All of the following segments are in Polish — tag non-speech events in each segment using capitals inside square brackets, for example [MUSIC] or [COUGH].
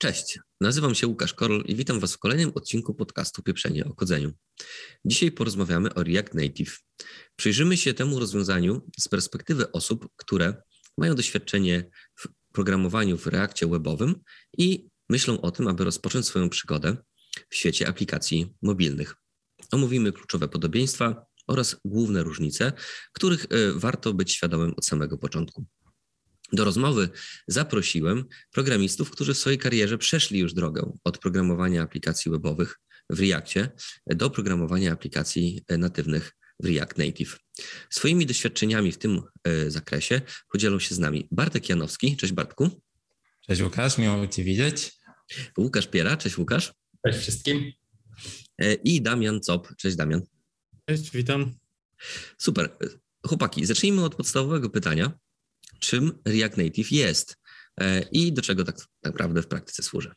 Cześć, nazywam się Łukasz Korol i witam Was w kolejnym odcinku podcastu Pieprzenie o kodzeniu. Dzisiaj porozmawiamy o React Native. Przyjrzymy się temu rozwiązaniu z perspektywy osób, które mają doświadczenie w programowaniu w Reakcie webowym i myślą o tym, aby rozpocząć swoją przygodę w świecie aplikacji mobilnych. Omówimy kluczowe podobieństwa oraz główne różnice, których e, warto być świadomym od samego początku. Do rozmowy zaprosiłem programistów, którzy w swojej karierze przeszli już drogę od programowania aplikacji webowych w Reactie do programowania aplikacji natywnych w React Native. Swoimi doświadczeniami w tym e, zakresie podzielą się z nami Bartek Janowski. Cześć Bartku. Cześć Łukasz, miło Cię widzieć. Łukasz Piera, cześć Łukasz. Cześć wszystkim. E, I Damian Cop, cześć Damian. Cześć, witam. Super. Chłopaki, zacznijmy od podstawowego pytania czym React Native jest e, i do czego tak naprawdę w praktyce służy.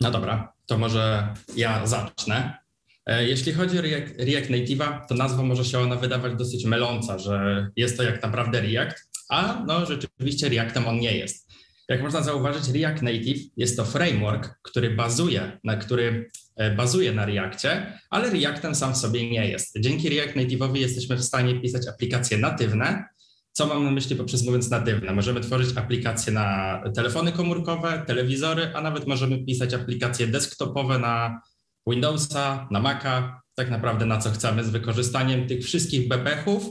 No dobra, to może ja zacznę. E, jeśli chodzi o React, React Native'a, to nazwa może się ona wydawać dosyć myląca, że jest to jak naprawdę React, a no rzeczywiście Reactem on nie jest. Jak można zauważyć, React Native jest to framework, który bazuje na, który e, bazuje na Reactie, ale Reactem sam w sobie nie jest. Dzięki React Native'owi jesteśmy w stanie pisać aplikacje natywne, co mam na myśli poprzez mówiąc natywne? Możemy tworzyć aplikacje na telefony komórkowe, telewizory, a nawet możemy pisać aplikacje desktopowe na Windowsa, na Maca, tak naprawdę na co chcemy, z wykorzystaniem tych wszystkich bebechów,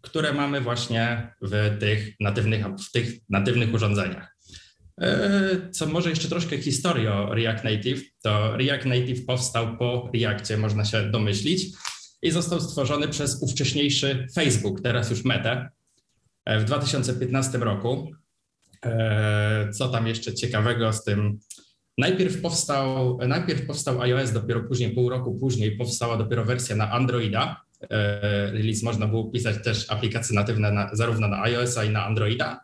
które mamy właśnie w tych natywnych, w tych natywnych urządzeniach. E, co może jeszcze troszkę historii o React Native, to React Native powstał po Reactie, można się domyślić, i został stworzony przez ówcześniejszy Facebook, teraz już Meta, w 2015 roku. E, co tam jeszcze ciekawego z tym? Najpierw powstał, najpierw powstał iOS, dopiero później, pół roku później powstała dopiero wersja na Androida. E, release można było pisać też aplikacje natywne na, zarówno na iOS-a i na Androida.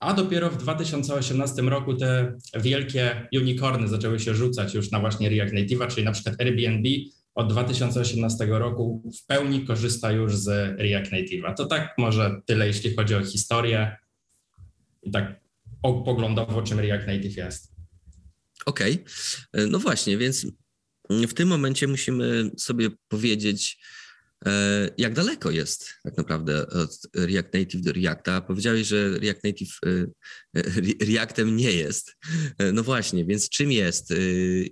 A dopiero w 2018 roku te wielkie unicorny zaczęły się rzucać już na właśnie React Native, czyli na przykład Airbnb od 2018 roku w pełni korzysta już z React Native'a. To tak może tyle, jeśli chodzi o historię i tak poglądowo, czym React Native jest. Okej, okay. no właśnie, więc w tym momencie musimy sobie powiedzieć, E, jak daleko jest tak naprawdę od React Native do Reacta? Powiedziałeś, że React Native e, e, Reactem nie jest. No właśnie, więc czym jest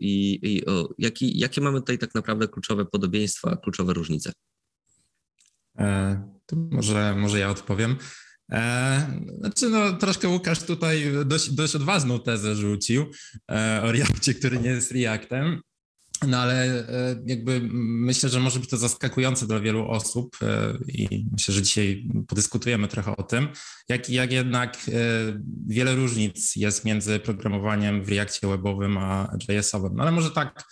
i, i o, jaki, jakie mamy tutaj tak naprawdę kluczowe podobieństwa, kluczowe różnice? To może, może ja odpowiem. Znaczy, no, troszkę Łukasz tutaj dość, dość odważną tezę rzucił o Reactie, który nie jest Reactem. No ale e, jakby myślę, że może być to zaskakujące dla wielu osób e, i myślę, że dzisiaj podyskutujemy trochę o tym, jak, jak jednak e, wiele różnic jest między programowaniem w Reakcie webowym a JS-owym. No ale może tak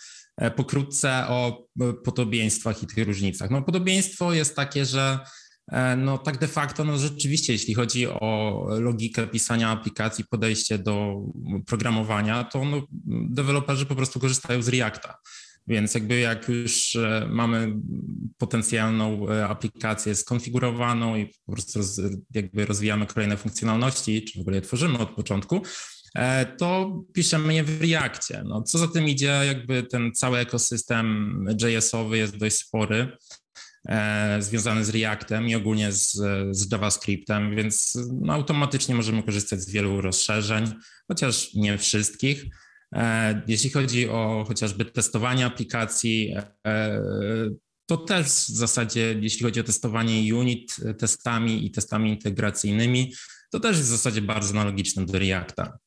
pokrótce o podobieństwach i tych różnicach. No podobieństwo jest takie, że no tak de facto, no rzeczywiście, jeśli chodzi o logikę pisania aplikacji, podejście do programowania, to no, deweloperzy po prostu korzystają z Reacta. Więc jakby jak już e, mamy potencjalną e, aplikację skonfigurowaną i po prostu roz, jakby rozwijamy kolejne funkcjonalności, czy w ogóle je tworzymy od początku, e, to piszemy je w Reakcie. No, co za tym idzie, jakby ten cały ekosystem JS-owy jest dość spory, związany z Reactem i ogólnie z, z JavaScriptem, więc no, automatycznie możemy korzystać z wielu rozszerzeń, chociaż nie wszystkich. E, jeśli chodzi o chociażby testowanie aplikacji, e, to też w zasadzie, jeśli chodzi o testowanie unit testami i testami integracyjnymi, to też jest w zasadzie bardzo analogiczne do Reacta.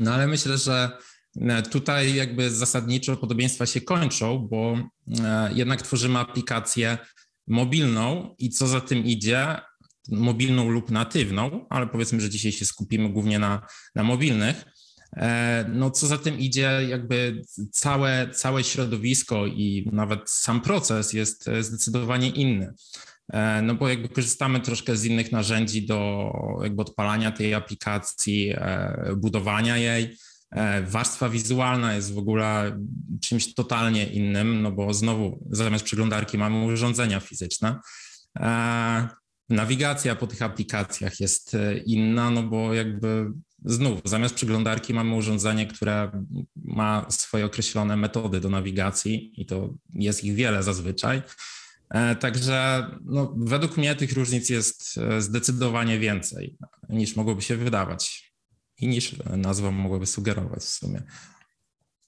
No ale myślę, że e, tutaj jakby zasadniczo podobieństwa się kończą, bo jednak tworzymy aplikację mobilną i co za tym idzie, mobilną lub natywną, ale powiedzmy, że dzisiaj się skupimy głównie na, na mobilnych no co za tym idzie, jakby całe, całe środowisko i nawet sam proces jest e, zdecydowanie inny. E, no bo jakby korzystamy troszkę z innych narzędzi do jakby odpalania tej aplikacji, budowania jej. Warstwa wizualna jest w ogóle czymś totalnie innym, no bo znowu zamiast przeglądarki mamy urządzenia fizyczne. Nawigacja po tych aplikacjach jest inna, no bo jakby znów zamiast przeglądarki mamy urządzenie, które ma swoje określone metody do nawigacji i to jest ich wiele zazwyczaj. E, także no, według mnie tych różnic jest e, zdecydowanie więcej niż mogłoby się wydawać i niż nazwa mogłaby sugerować w sumie.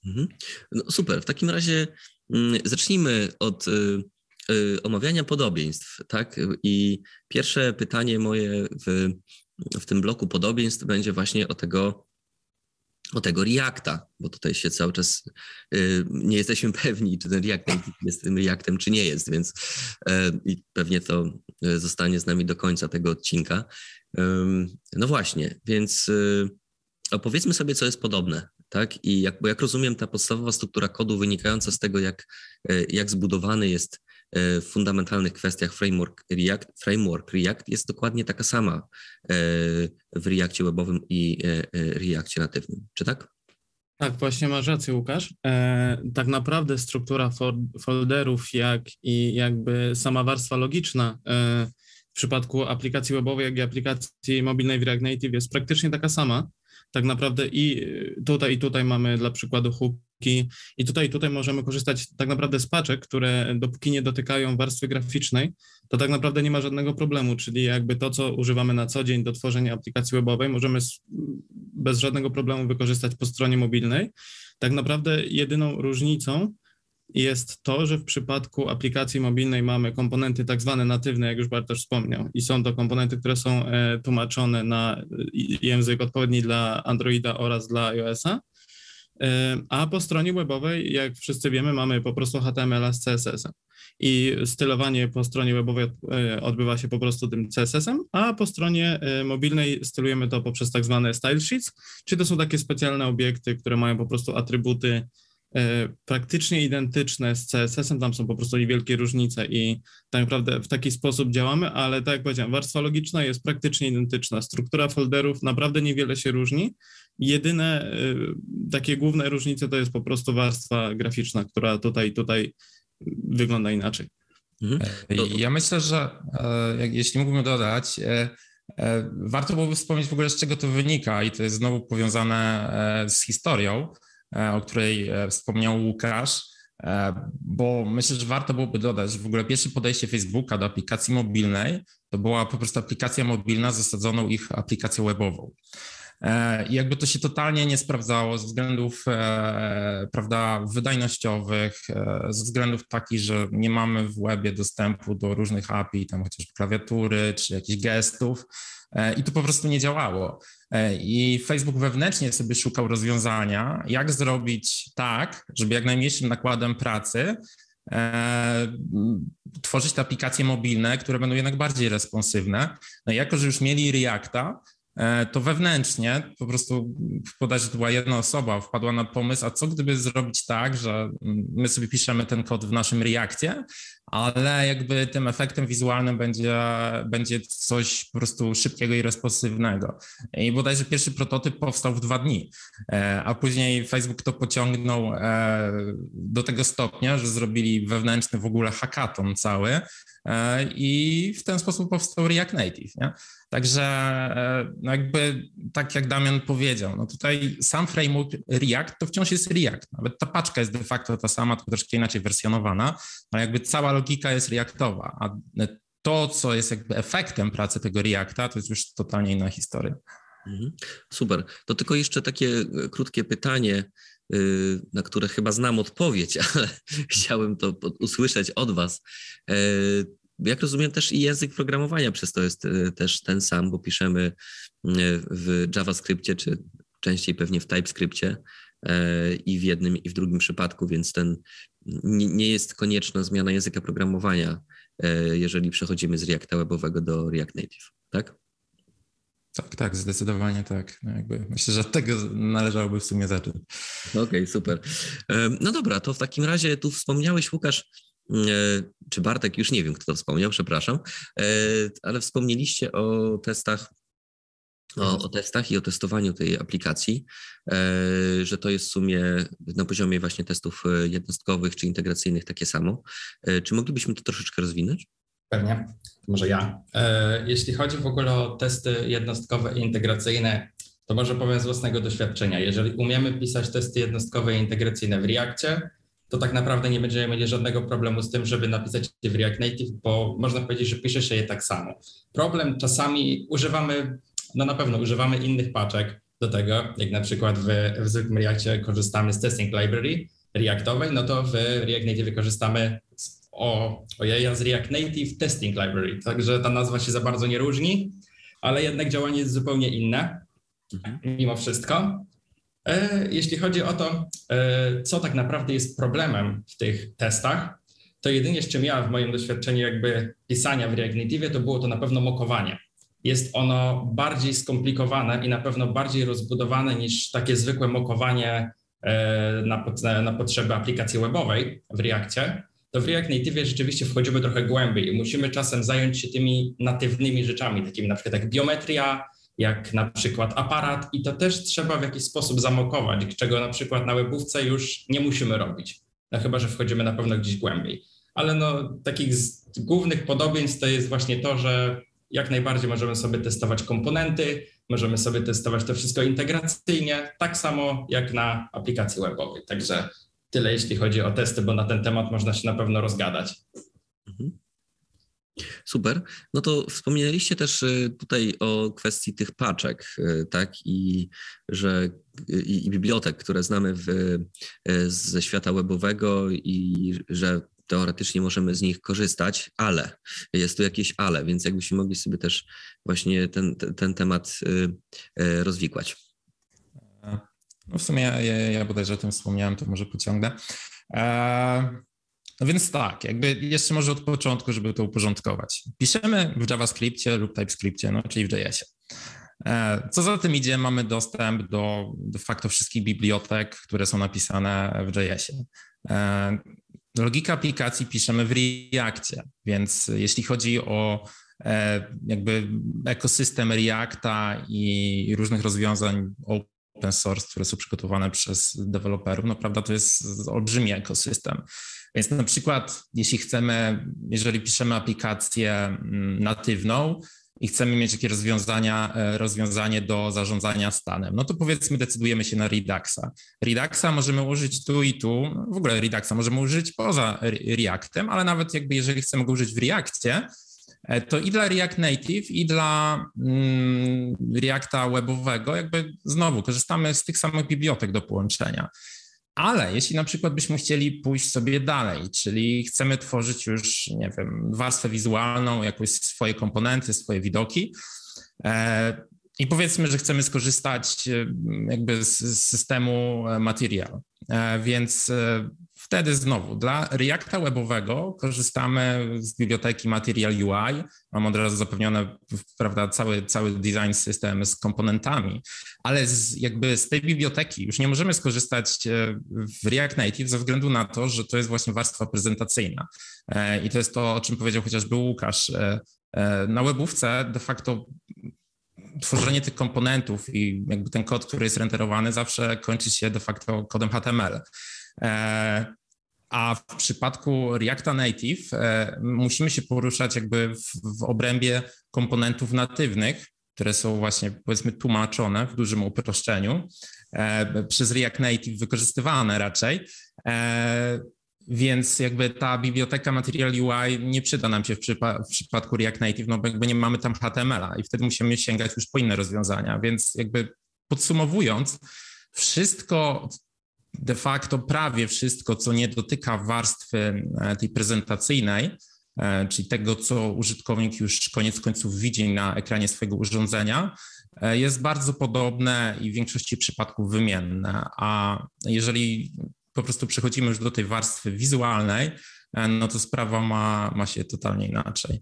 Mhm. No, super. W takim razie mm, zacznijmy od y, omawiania podobieństw, tak? I pierwsze pytanie moje w, w tym bloku podobieństw będzie właśnie o tego, o tego Reacta, bo tutaj się cały czas y, nie jesteśmy [LAUGHS] pewni, czy ten React jest tym Reactem, czy nie jest, więc y, i pewnie to y, zostanie z nami do końca tego odcinka. No właśnie, więc opowiedzmy sobie, co jest podobne, tak? I jak, bo jak rozumiem, ta podstawowa struktura kodu wynikająca z tego, jak, jak zbudowany jest w fundamentalnych kwestiach framework React, framework React jest dokładnie taka sama w Reakcie webowym i Reakcie natywnym, czy tak? Tak, właśnie masz rację, Łukasz. E, tak naprawdę struktura folderów, jak i jakby sama warstwa logiczna e, w przypadku aplikacji webowej, jak i aplikacji mobilnej w React Native jest praktycznie taka sama. Tak naprawdę i tutaj, i tutaj mamy dla przykładu hooki, i tutaj, tutaj możemy korzystać tak naprawdę z paczek, które dopóki nie dotykają warstwy graficznej, to tak naprawdę nie ma żadnego problemu, czyli jakby to, co używamy na co dzień do tworzenia aplikacji webowej, możemy bez żadnego problemu wykorzystać po stronie mobilnej. Tak naprawdę jedyną różnicą jest to, że w przypadku aplikacji mobilnej mamy komponenty tak zwane natywne, jak już Bartosz wspomniał, i są to komponenty, które są e, tłumaczone na język odpowiedni dla Androida oraz dla iOS-a. E, a po stronie webowej, jak wszyscy wiemy, mamy po prostu HTML z CSS-em. I stylowanie po stronie webowej e, odbywa się po prostu tym CSS-em, a po stronie mobilnej stylujemy to poprzez tak zwane style sheets, czyli to są takie specjalne obiekty, które mają po prostu atrybuty E, praktycznie identyczne z CSS-em, tam są po prostu niewielkie różnice i tak naprawdę w taki sposób działamy, ale tak jak powiedziałem, warstwa logiczna jest praktycznie identyczna. Struktura folderów naprawdę niewiele się różni. Jedyne e, takie główne różnice to jest po prostu warstwa graficzna, która tutaj, tutaj wygląda inaczej. Mhm. E, ja myślę, że jeśli mógłbym dodać, warto byłoby wspomnieć w ogóle z czego to wynika i to jest znowu powiązane z historią. E, o której e, wspomniał Łukasz, e, bo myślę, że warto byłoby dodać, że w ogóle pierwsze podejście Facebooka do aplikacji mobilnej to była po prostu aplikacja mobilna z zasadzoną ich aplikacją webową. I jakby to się totalnie nie sprawdzało ze względów prawda, wydajnościowych, ze względów takich, że nie mamy w webie dostępu do różnych API, tam chociażby klawiatury czy jakichś gestów i to po prostu nie działało. E, I Facebook wewnętrznie sobie szukał rozwiązania, jak zrobić tak, żeby jak najmniejszym nakładem pracy e, tworzyć te aplikacje mobilne, które będą jednak bardziej responsywne. No i jako, że już mieli Reacta, E, to wewnętrznie po prostu podać, że to była jedna osoba, wpadła na pomysł, a co gdyby zrobić tak, że my sobie piszemy ten kod w naszym Reakcie, ale jakby tym efektem wizualnym będzie, będzie coś po prostu szybkiego i responsywnego. I bodajże pierwszy prototyp powstał w dwa dni, e, a później Facebook to pociągnął e, do tego stopnia, że zrobili wewnętrzny w ogóle hackathon cały, i w ten sposób powstał React Native. Nie? Także e, no jakby tak jak Damian powiedział, no tutaj sam framework React to wciąż jest React. Nawet ta paczka jest de facto ta sama, tylko troszkę inaczej wersjonowana, ale jakby cała logika jest Reactowa, a to, co jest jakby efektem pracy tego Reacta, to jest już totalnie inna historia. Mhm. Super. To tylko jeszcze takie e, krótkie pytanie, y, na które chyba znam odpowiedź, [LAUGHS] ale chciałem to usłyszeć od Was. E, jak rozumiem, też i język programowania przez to jest e, też ten sam, bo piszemy w JavaScriptie, czy częściej pewnie w TypeScriptie i w jednym i w drugim przypadku, więc ten nie jest konieczna zmiana języka programowania, jeżeli przechodzimy z Reacta webowego do React Native, tak? Tak, tak, zdecydowanie tak. No jakby myślę, że od tego należałoby w sumie zacząć. Okej, okay, super. No dobra, to w takim razie tu wspomniałeś, Łukasz, E, czy Bartek, już nie wiem, kto to wspomniał, przepraszam, e, ale wspomnieliście o testach, o, o, testach i o testowaniu tej aplikacji, e, że to jest w sumie na poziomie właśnie testów jednostkowych czy integracyjnych takie samo. Czy moglibyśmy to troszeczkę rozwinąć? Pewnie, może ja. Jeśli chodzi w ogóle o testy jednostkowe i integracyjne, to może powiem z własnego doświadczenia. Jeżeli umiemy pisać testy jednostkowe i integracyjne w Reakcie, to tak naprawdę nie będziemy mieli żadnego problemu z tym, żeby napisać je w React Native, bo można powiedzieć, że pisze się je tak samo. Problem czasami używamy, no na pewno używamy innych paczek do tego, jak na przykład w, w zwykłym Reakcie korzystamy z testing library Reactowej, no to w React Native korzystamy z, o, ojej, z React Native Testing Library, także ta nazwa się za bardzo nie różni, ale jednak działanie jest zupełnie inne Mhm. mimo wszystko. E, Jeśli chodzi o to, e, co tak naprawdę jest problemem w tych testach, to jedynie z czym ja w moim doświadczeniu jakby pisania w React Native, to było to na pewno mokowanie. Jest ono bardziej skomplikowane i na pewno bardziej rozbudowane niż takie zwykłe mokowanie e, na, na potrzeby aplikacji webowej w Reakcie. To w React Native rzeczywiście wchodzimy trochę głębiej i musimy czasem zająć się tymi natywnymi rzeczami, takimi na przykład jak biometria, jak na przykład aparat i to też trzeba w jakiś sposób zamokować, czego na przykład na webówce już nie musimy robić, no chyba, że wchodzimy na pewno gdzieś głębiej. Ale no, takich z głównych podobieństw to jest właśnie to, że jak najbardziej możemy sobie testować komponenty, możemy sobie testować to wszystko integracyjnie, tak samo jak na aplikacji webowej. Także tyle jeśli chodzi o testy, bo na ten temat można się na pewno rozgadać. Mhm. Super. No to wspomnieliście też y, tutaj o kwestii tych paczek, y, tak? I że i, i bibliotek, które znamy w, y, ze świata webowego i że teoretycznie możemy z nich korzystać, ale jest tu jakieś ale, więc jakbyśmy mogli sobie też właśnie ten, ten, temat y, y, rozwikłać. No w sumie ja, ja bodajże o tym wspomniałem, to może pociągnę. E, no więc tak, jakby jeszcze może od początku, żeby to uporządkować. Piszemy w JavaScriptie lub TypeScriptie, no, czyli w JS-ie. E, co za tym idzie, mamy dostęp do de facto wszystkich bibliotek, które są napisane w JS-ie. E, logika aplikacji piszemy w Reactie, więc jeśli chodzi o e, jakby ekosystem Reacta i różnych rozwiązań open source, które są przygotowane przez deweloperów, no prawda, to jest olbrzymi ekosystem. Więc na przykład, jeśli chcemy, jeżeli piszemy aplikację mm, natywną i chcemy mieć jakieś rozwiązania, rozwiązanie do zarządzania stanem, no to powiedzmy decydujemy się na Reduxa. Reduxa możemy użyć tu i tu, w ogóle Reduxa możemy użyć poza Reactem, ale nawet jakby jeżeli chcemy go użyć w Reactie, to i dla React Native, i dla mm, Reacta webowego, jakby znowu korzystamy z tych samych bibliotek do połączenia. Ale jeśli na przykład byśmy chcieli pójść sobie dalej, czyli chcemy tworzyć już, nie wiem, warstwę wizualną, jakieś swoje komponenty, swoje widoki, e, i powiedzmy, że chcemy skorzystać jakby z, systemu Material, e, więc e, wtedy znowu dla Reacta webowego korzystamy z biblioteki Material UI. Mam od razu zapewnione, prawda, cały, cały design system z komponentami, ale z, jakby z tej biblioteki już nie możemy skorzystać w React Native ze względu na to, że to jest właśnie warstwa prezentacyjna. I to jest to, o czym powiedział chociażby Łukasz. Na webówce de facto tworzenie tych komponentów i jakby ten kod, który jest renderowany, zawsze kończy się de facto kodem HTML. A w przypadku Reacta Native musimy się poruszać jakby w, w obrębie komponentów natywnych, które są właśnie powiedzmy tłumaczone w dużym uproszczeniu przez React Native wykorzystywane raczej. Więc jakby ta biblioteka Material UI nie przyda nam się w, przypa- w przypadku React Native, no bo jakby nie mamy tam HTML-a i wtedy musimy sięgać już po inne rozwiązania. Więc jakby podsumowując, wszystko de facto prawie wszystko, co nie dotyka warstwy tej prezentacyjnej, czyli tego, co użytkownik już koniec końców widzi na ekranie swojego urządzenia, jest bardzo podobne i w większości przypadków wymienne. A jeżeli po prostu przechodzimy już do tej warstwy wizualnej, no to sprawa ma, ma się totalnie inaczej.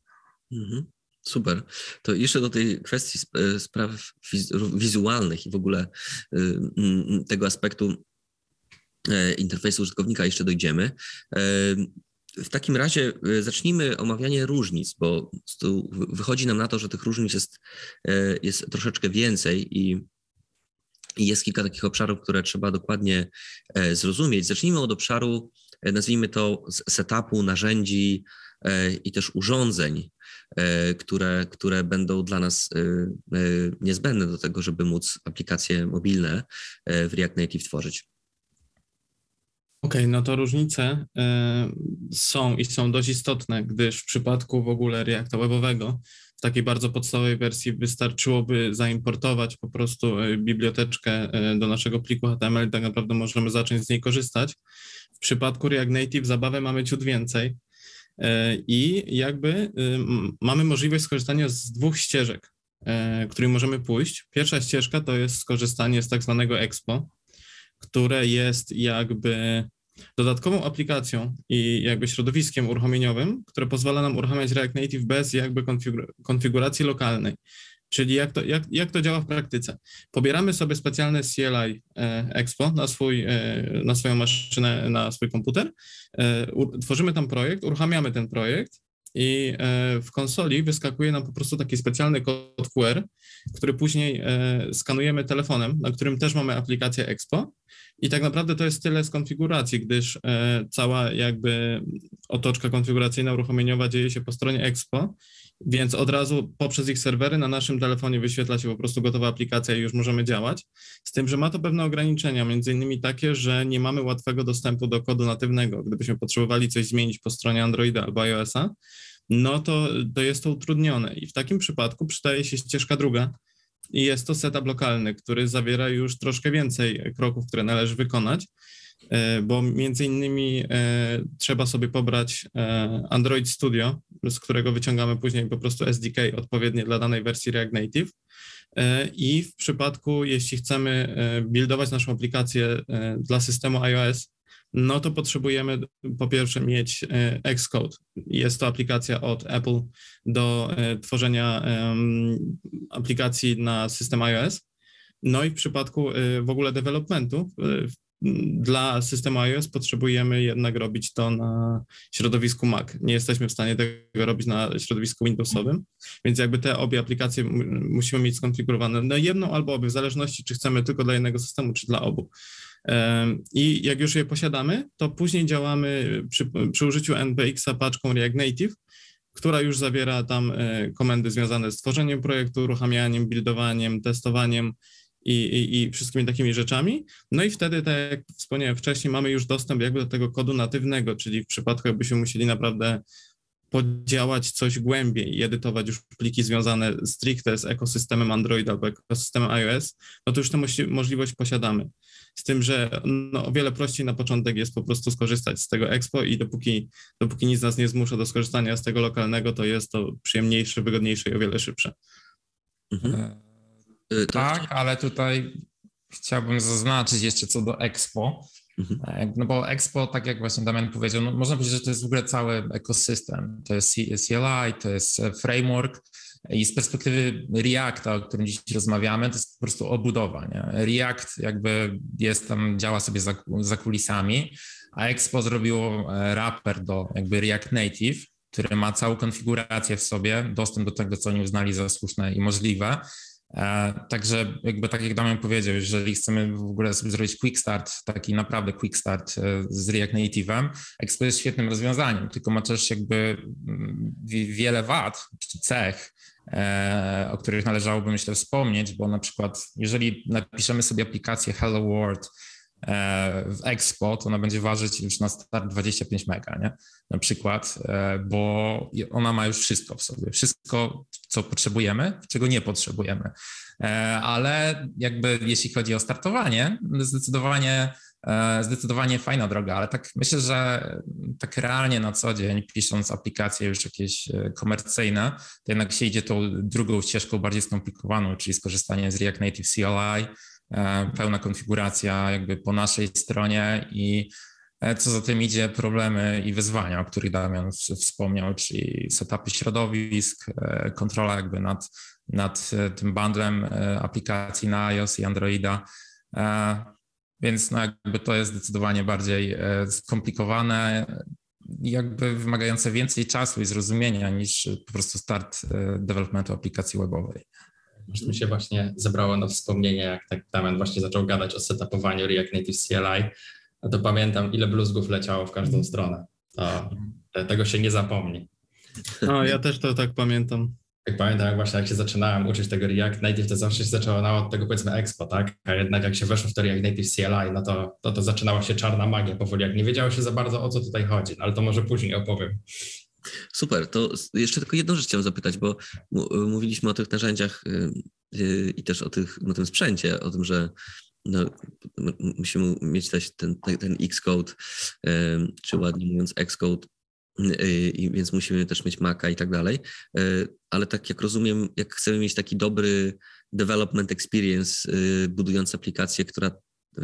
Mhm. Super. To jeszcze do tej kwestii spraw wizualnych i w ogóle tego aspektu interfejsu użytkownika jeszcze dojdziemy. W takim razie zacznijmy omawianie różnic, bo wychodzi nam na to, że tych różnic jest, jest troszeczkę więcej i jest kilka takich obszarów, które trzeba dokładnie zrozumieć. Zacznijmy od obszaru, nazwijmy to setupu, narzędzi i też urządzeń. e, które, które będą dla nas e, e, niezbędne do tego, żeby móc aplikacje mobilne w React Native tworzyć. Okej, okay, no to różnice y, są i są dość istotne, gdyż w przypadku w ogóle Reacta webowego w takiej bardzo podstawowej wersji wystarczyłoby zaimportować po prostu y, biblioteczkę y, do naszego pliku HTML i tak naprawdę możemy zacząć z niej korzystać. W przypadku React Native zabawę mamy ciut więcej i jakby mamy możliwość skorzystania z dwóch ścieżek, którymi możemy pójść. Pierwsza ścieżka to jest skorzystanie z tak zwanego Expo, które jest jakby dodatkową aplikacją i jakby środowiskiem uruchomieniowym, które pozwala nam uruchamiać React Native bez jakby konfiguracji lokalnej. Czyli jak to, jak, jak to działa w praktyce? Pobieramy sobie specjalne CLI e, Expo na, swój, e, na swoją maszynę, na swój komputer, e, tworzymy tam projekt, uruchamiamy ten projekt i w konsoli wyskakuje nam po prostu taki specjalny kod QR, który później skanujemy telefonem, na którym też mamy aplikację Expo i tak naprawdę to jest tyle z konfiguracji, gdyż e, cała jakby otoczka konfiguracyjna uruchomieniowa dzieje się po stronie Expo, więc od razu poprzez ich serwery na naszym telefonie wyświetla się po prostu gotowa aplikacja i już możemy działać. Z tym, że ma to pewne ograniczenia, między innymi takie, że nie mamy łatwego dostępu do kodu natywnego. Gdybyśmy potrzebowali coś zmienić po stronie Androida albo iOS-a, no to, to jest to utrudnione. I w takim przypadku przydaje się ścieżka druga, i jest to setup lokalny, który zawiera już troszkę więcej kroków, które należy wykonać, e, bo między innymi e, trzeba sobie pobrać e, Android Studio, z którego wyciągamy później po prostu SDK odpowiednie dla danej wersji React Native. I w przypadku, jeśli chcemy buildować naszą aplikację dla systemu iOS, no to potrzebujemy po pierwsze mieć e, Xcode. Jest to aplikacja od Apple do e, tworzenia aplikacji na system iOS. No i w przypadku e, w ogóle developmentu dla systemu iOS potrzebujemy jednak robić to na środowisku Mac. Nie jesteśmy w stanie tego robić na środowisku Windowsowym, więc jakby te obie aplikacje musimy mieć skonfigurowane na jedną albo obie, w zależności czy chcemy tylko dla jednego systemu, czy dla obu. I jak już je posiadamy, to później działamy przy, przy użyciu NBX-a paczką React Native, która już zawiera tam e, komendy związane z tworzeniem projektu, uruchamianiem, buildowaniem, testowaniem i, i, i, wszystkimi takimi rzeczami. No i wtedy, tak jak wspomniałem wcześniej, mamy już dostęp jakby do tego kodu natywnego, czyli w przypadku jakbyśmy musieli naprawdę podziałać coś głębiej i edytować już pliki związane stricte z ekosystemem Android albo ekosystemem iOS, no to już tę możliwość posiadamy. Z tym, że no, o wiele prościej na początek jest po prostu skorzystać z tego Expo i dopóki, dopóki nic nas nie zmusza do skorzystania z tego lokalnego, to jest to przyjemniejsze, wygodniejsze i o wiele szybsze. Mhm. E, y, tak, ale tutaj chciałbym zaznaczyć jeszcze co do Expo, Mhm. E, no bo Expo, tak jak właśnie Damian powiedział, no można powiedzieć, że to jest w ogóle cały ekosystem. To jest CLI, to jest framework i z perspektywy Reacta, o którym dziś rozmawiamy, to jest po prostu obudowa. Nie? React jakby jest tam, działa sobie za, za kulisami, a Expo zrobiło e, wrapper do jakby React Native, który ma całą konfigurację w sobie, dostęp do tego, co oni uznali za słuszne i możliwe także jakby tak jak Damian powiedział, jeżeli chcemy w ogóle sobie zrobić quick start, taki naprawdę quick start e, z React Native'em, Expo jest świetnym rozwiązaniem, tylko ma też jakby mm, wiele wad czy cech, e, o których należałoby myślę wspomnieć, bo na przykład jeżeli napiszemy sobie aplikację Hello World w Expo, to ona będzie ważyć już na start 25 mega, nie? Na przykład, bo ona ma już wszystko w sobie. Wszystko, co potrzebujemy, czego nie potrzebujemy. E, ale jakby jeśli chodzi o startowanie, zdecydowanie e, Zdecydowanie fajna droga, ale tak myślę, że tak realnie na co dzień, pisząc aplikacje już jakieś e, komercyjne, to jednak się idzie tą drugą ścieżką bardziej skomplikowaną, czyli skorzystanie z React Native CLI, pełna konfiguracja jakby po naszej stronie i E, co za tym idzie, problemy i wyzwania, o których Damian wspomniał, czyli setupy środowisk, e, kontrola jakby nad, nad e, tym bundlem aplikacji na iOS i Androida. Więc no jakby to jest zdecydowanie bardziej skomplikowane jakby wymagające więcej czasu i zrozumienia niż po prostu start developmentu aplikacji webowej. Aż mi się właśnie zebrało na wspomnienie, jak tak Damian właśnie zaczął gadać o setupowaniu React Native CLI, a to pamiętam, ile bluzgów leciało w każdą stronę. To, tego się nie zapomni. No, ja też to tak pamiętam. Jak pamiętam, jak właśnie jak się zaczynałem uczyć tego React Native, to zawsze się zaczęło no, od tego powiedzmy Expo, tak? A jednak jak się weszło w to React Native CLI, no to, to, to zaczynała się czarna magia powoli, jak nie wiedziało się za bardzo o co tutaj chodzi, no, ale to może później opowiem. Super, to jeszcze tylko jedną rzecz chciałem zapytać, bo mówiliśmy o tych narzędziach y, y, i też o, tych, o tym sprzęcie, o tym, że no, musimy mieć też ten, ten, Xcode, czy ładnie mówiąc Xcode, y, i więc musimy też mieć Maca i tak dalej, ale tak jak rozumiem, jak chcemy mieć taki dobry development experience, budując aplikację, która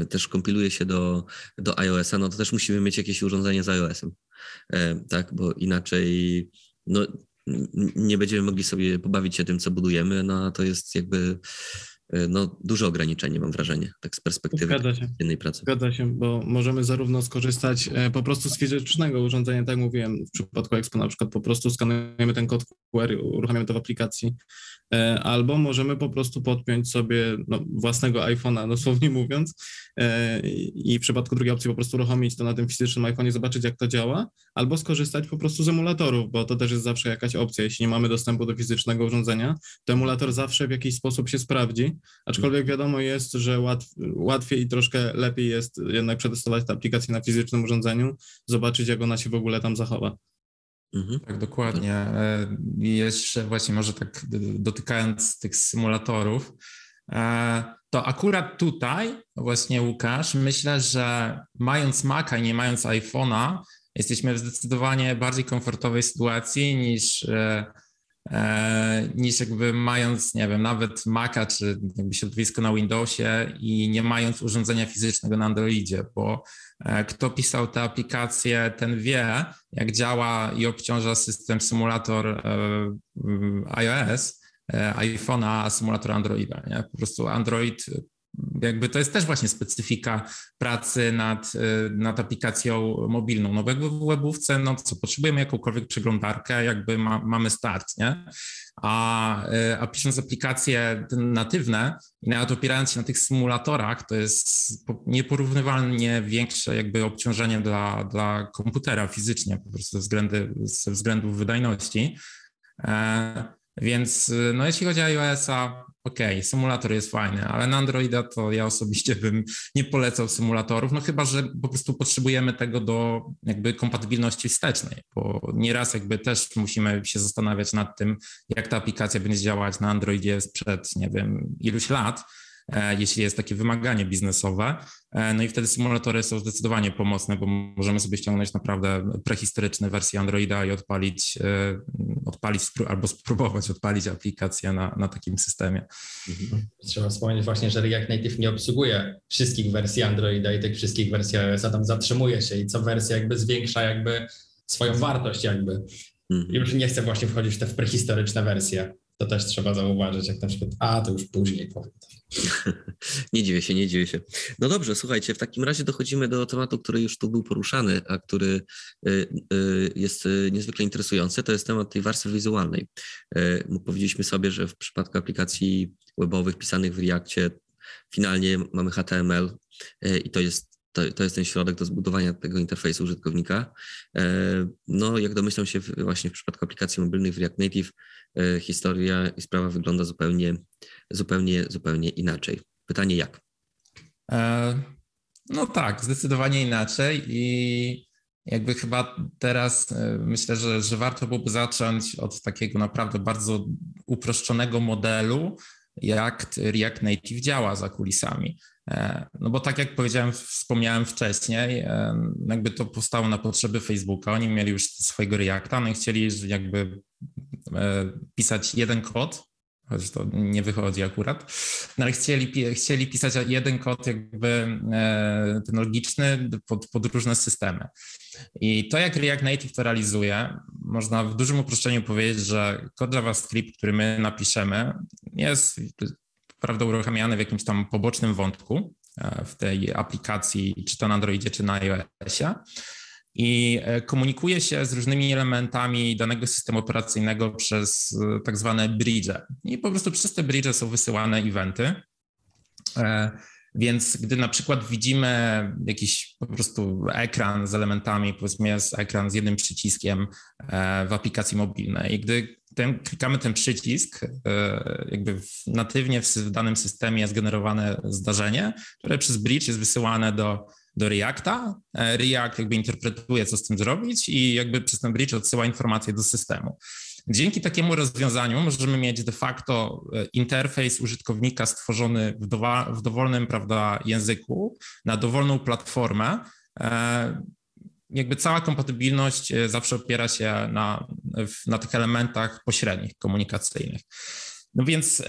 też kompiluje się do, do iOS-a, no to też musimy mieć jakieś urządzenie z iOS-em. E, tak, bo inaczej no, nie będziemy mogli sobie pobawić się tym, co budujemy, no a to jest jakby no, duże ograniczenie, mam wrażenie, tak z perspektywy dziennej pracy. Zgadza się, bo możemy zarówno skorzystać e, po prostu z fizycznego urządzenia, tak jak mówiłem, w przypadku Expo na przykład po prostu skanujemy ten kod QR, uruchamiamy to w aplikacji, e, albo możemy po prostu podpiąć sobie no, własnego iPhone'a, [LAUGHS] dosłownie mówiąc, e, i w przypadku drugiej opcji po prostu uruchomić to na tym fizycznym iPhone'ie, zobaczyć jak to działa, albo skorzystać po prostu z emulatorów, bo to też jest zawsze jakaś opcja. Jeśli nie mamy dostępu do fizycznego urządzenia, to emulator zawsze w jakiś sposób się sprawdzi, aczkolwiek wiadomo jest, że łatw, łatwiej i troszkę lepiej jest jednak przetestować tę aplikację na fizycznym urządzeniu, zobaczyć jak ona się w ogóle tam zachowa. Mhm. Tak, dokładnie. E, I jeszcze właśnie może tak dotykając tych symulatorów, e, to akurat tutaj właśnie Łukasz, myślę, że mając Maca i nie mając iPhone'a, jesteśmy w zdecydowanie bardziej komfortowej sytuacji niż, e, e, niż jakby mając, nie wiem, nawet Maca czy jakby środowisko na Windowsie i nie mając urządzenia fizycznego na Androidzie, bo e, kto pisał te aplikacje, ten wie, jak działa i obciąża system symulator iOS, iPhone'a, a symulator Androida. Nie? Po prostu Android, jakby to jest też właśnie specyfika pracy nad, e, nad aplikacją mobilną. No jakby w webówce, no co, potrzebujemy jakąkolwiek przeglądarkę, jakby ma, mamy start, nie? A, e, a pisząc aplikacje natywne nawet opierając się na tych symulatorach, to jest po- nieporównywalnie większe jakby obciążenie dla, dla komputera fizycznie, po prostu ze, względy, ze względów wydajności. E, więc y, no jeśli chodzi o iOS-a, okej, symulator jest fajny, ale na Androida to ja osobiście [LAUGHS] bym nie polecał symulatorów, no chyba, że po prostu potrzebujemy tego do jakby kompatybilności wstecznej, bo nieraz jakby też musimy się zastanawiać nad tym, jak ta aplikacja będzie działać na Androidzie sprzed, nie wiem, iluś lat, jeśli jest takie wymaganie biznesowe. E, No i wtedy symulatory są zdecydowanie pomocne, bo możemy sobie ściągnąć naprawdę prehistoryczne wersje Androida i odpalić, e, odpalić albo spróbować odpalić aplikację na, na takim systemie. Mhm. Trzeba wspomnieć właśnie, że React Native nie obsługuje wszystkich wersji Androida i tych wszystkich wersji iOS-a, tam zatrzymuje się i co wersja jakby zwiększa jakby swoją wartość jakby. Mhm. Już nie chcę właśnie wchodzić w te prehistoryczne wersje. To też trzeba zauważyć, jak na przykład, a to już później powiem. [LAUGHS] Nie dziwię się, nie dziwię się. No dobrze, słuchajcie, w takim razie dochodzimy do tematu, który już tu był poruszany, a który y, y, jest y, niezwykle interesujący. To jest temat tej warstwy wizualnej. Bo Powiedzieliśmy sobie, że w przypadku aplikacji webowych pisanych w Reakcie finalnie mamy HTML i to jest to, to jest ten środek do zbudowania tego interfejsu użytkownika. E, No, jak domyślam się, właśnie w przypadku aplikacji mobilnych w React Native e, historia i sprawa wygląda zupełnie, zupełnie, zupełnie inaczej. Pytanie jak? E, No tak, zdecydowanie inaczej i jakby chyba teraz myślę, że, że warto byłoby zacząć od takiego naprawdę bardzo uproszczonego modelu, jak React Native działa za kulisami. E, No bo tak jak powiedziałem, wspomniałem wcześniej, e, jakby to powstało na potrzeby Facebooka. Oni mieli już swojego Reacta, no i chcieli jakby e, pisać jeden kod, choć to nie wychodzi akurat, no ale chcieli, chcieli pisać jeden kod jakby ten logiczny pod, pod różne systemy. I to jak React Native to realizuje, można w dużym uproszczeniu powiedzieć, że kod JavaScript, który my napiszemy jest prawda uruchamiany w jakimś tam pobocznym wątku e, w tej aplikacji, czy to na Androidzie, czy na iOSie i e, komunikuje się z różnymi elementami danego systemu operacyjnego przez e, tak zwane bridge. I po prostu przez te bridge są wysyłane eventy. Więc gdy na przykład widzimy jakiś po prostu ekran z elementami, powiedzmy jest ekran z jednym przyciskiem w aplikacji mobilnej i gdy ten, klikamy ten przycisk, jakby natywnie w danym systemie jest generowane zdarzenie, które przez bridge jest wysyłane do do Reacta. E, React jakby interpretuje, co z tym zrobić i jakby przez ten bridge odsyła informacje do systemu. Dzięki takiemu rozwiązaniu możemy mieć de facto e, interfejs użytkownika stworzony w, w dowolnym prawda, języku, na dowolną platformę. E, jakby cała kompatybilność zawsze opiera się na, na tych elementach pośrednich, komunikacyjnych. No więc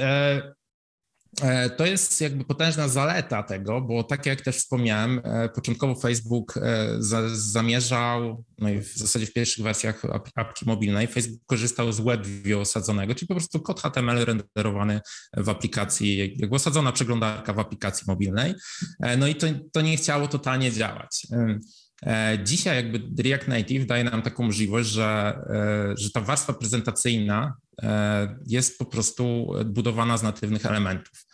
E, to jest jakby potężna zaleta tego, bo tak jak też wspomniałem, e, początkowo Facebook e, zamierzał, no i w zasadzie w pierwszych wersjach apki mobilnej, Facebook korzystał z WebView osadzonego, czyli po prostu kod HTML renderowany w aplikacji, jakby osadzona przeglądarka w aplikacji mobilnej. No i to, to nie chciało totalnie działać. Dzisiaj jakby React Native daje nam taką możliwość, że, że ta warstwa prezentacyjna E, jest po prostu budowana z natywnych elementów.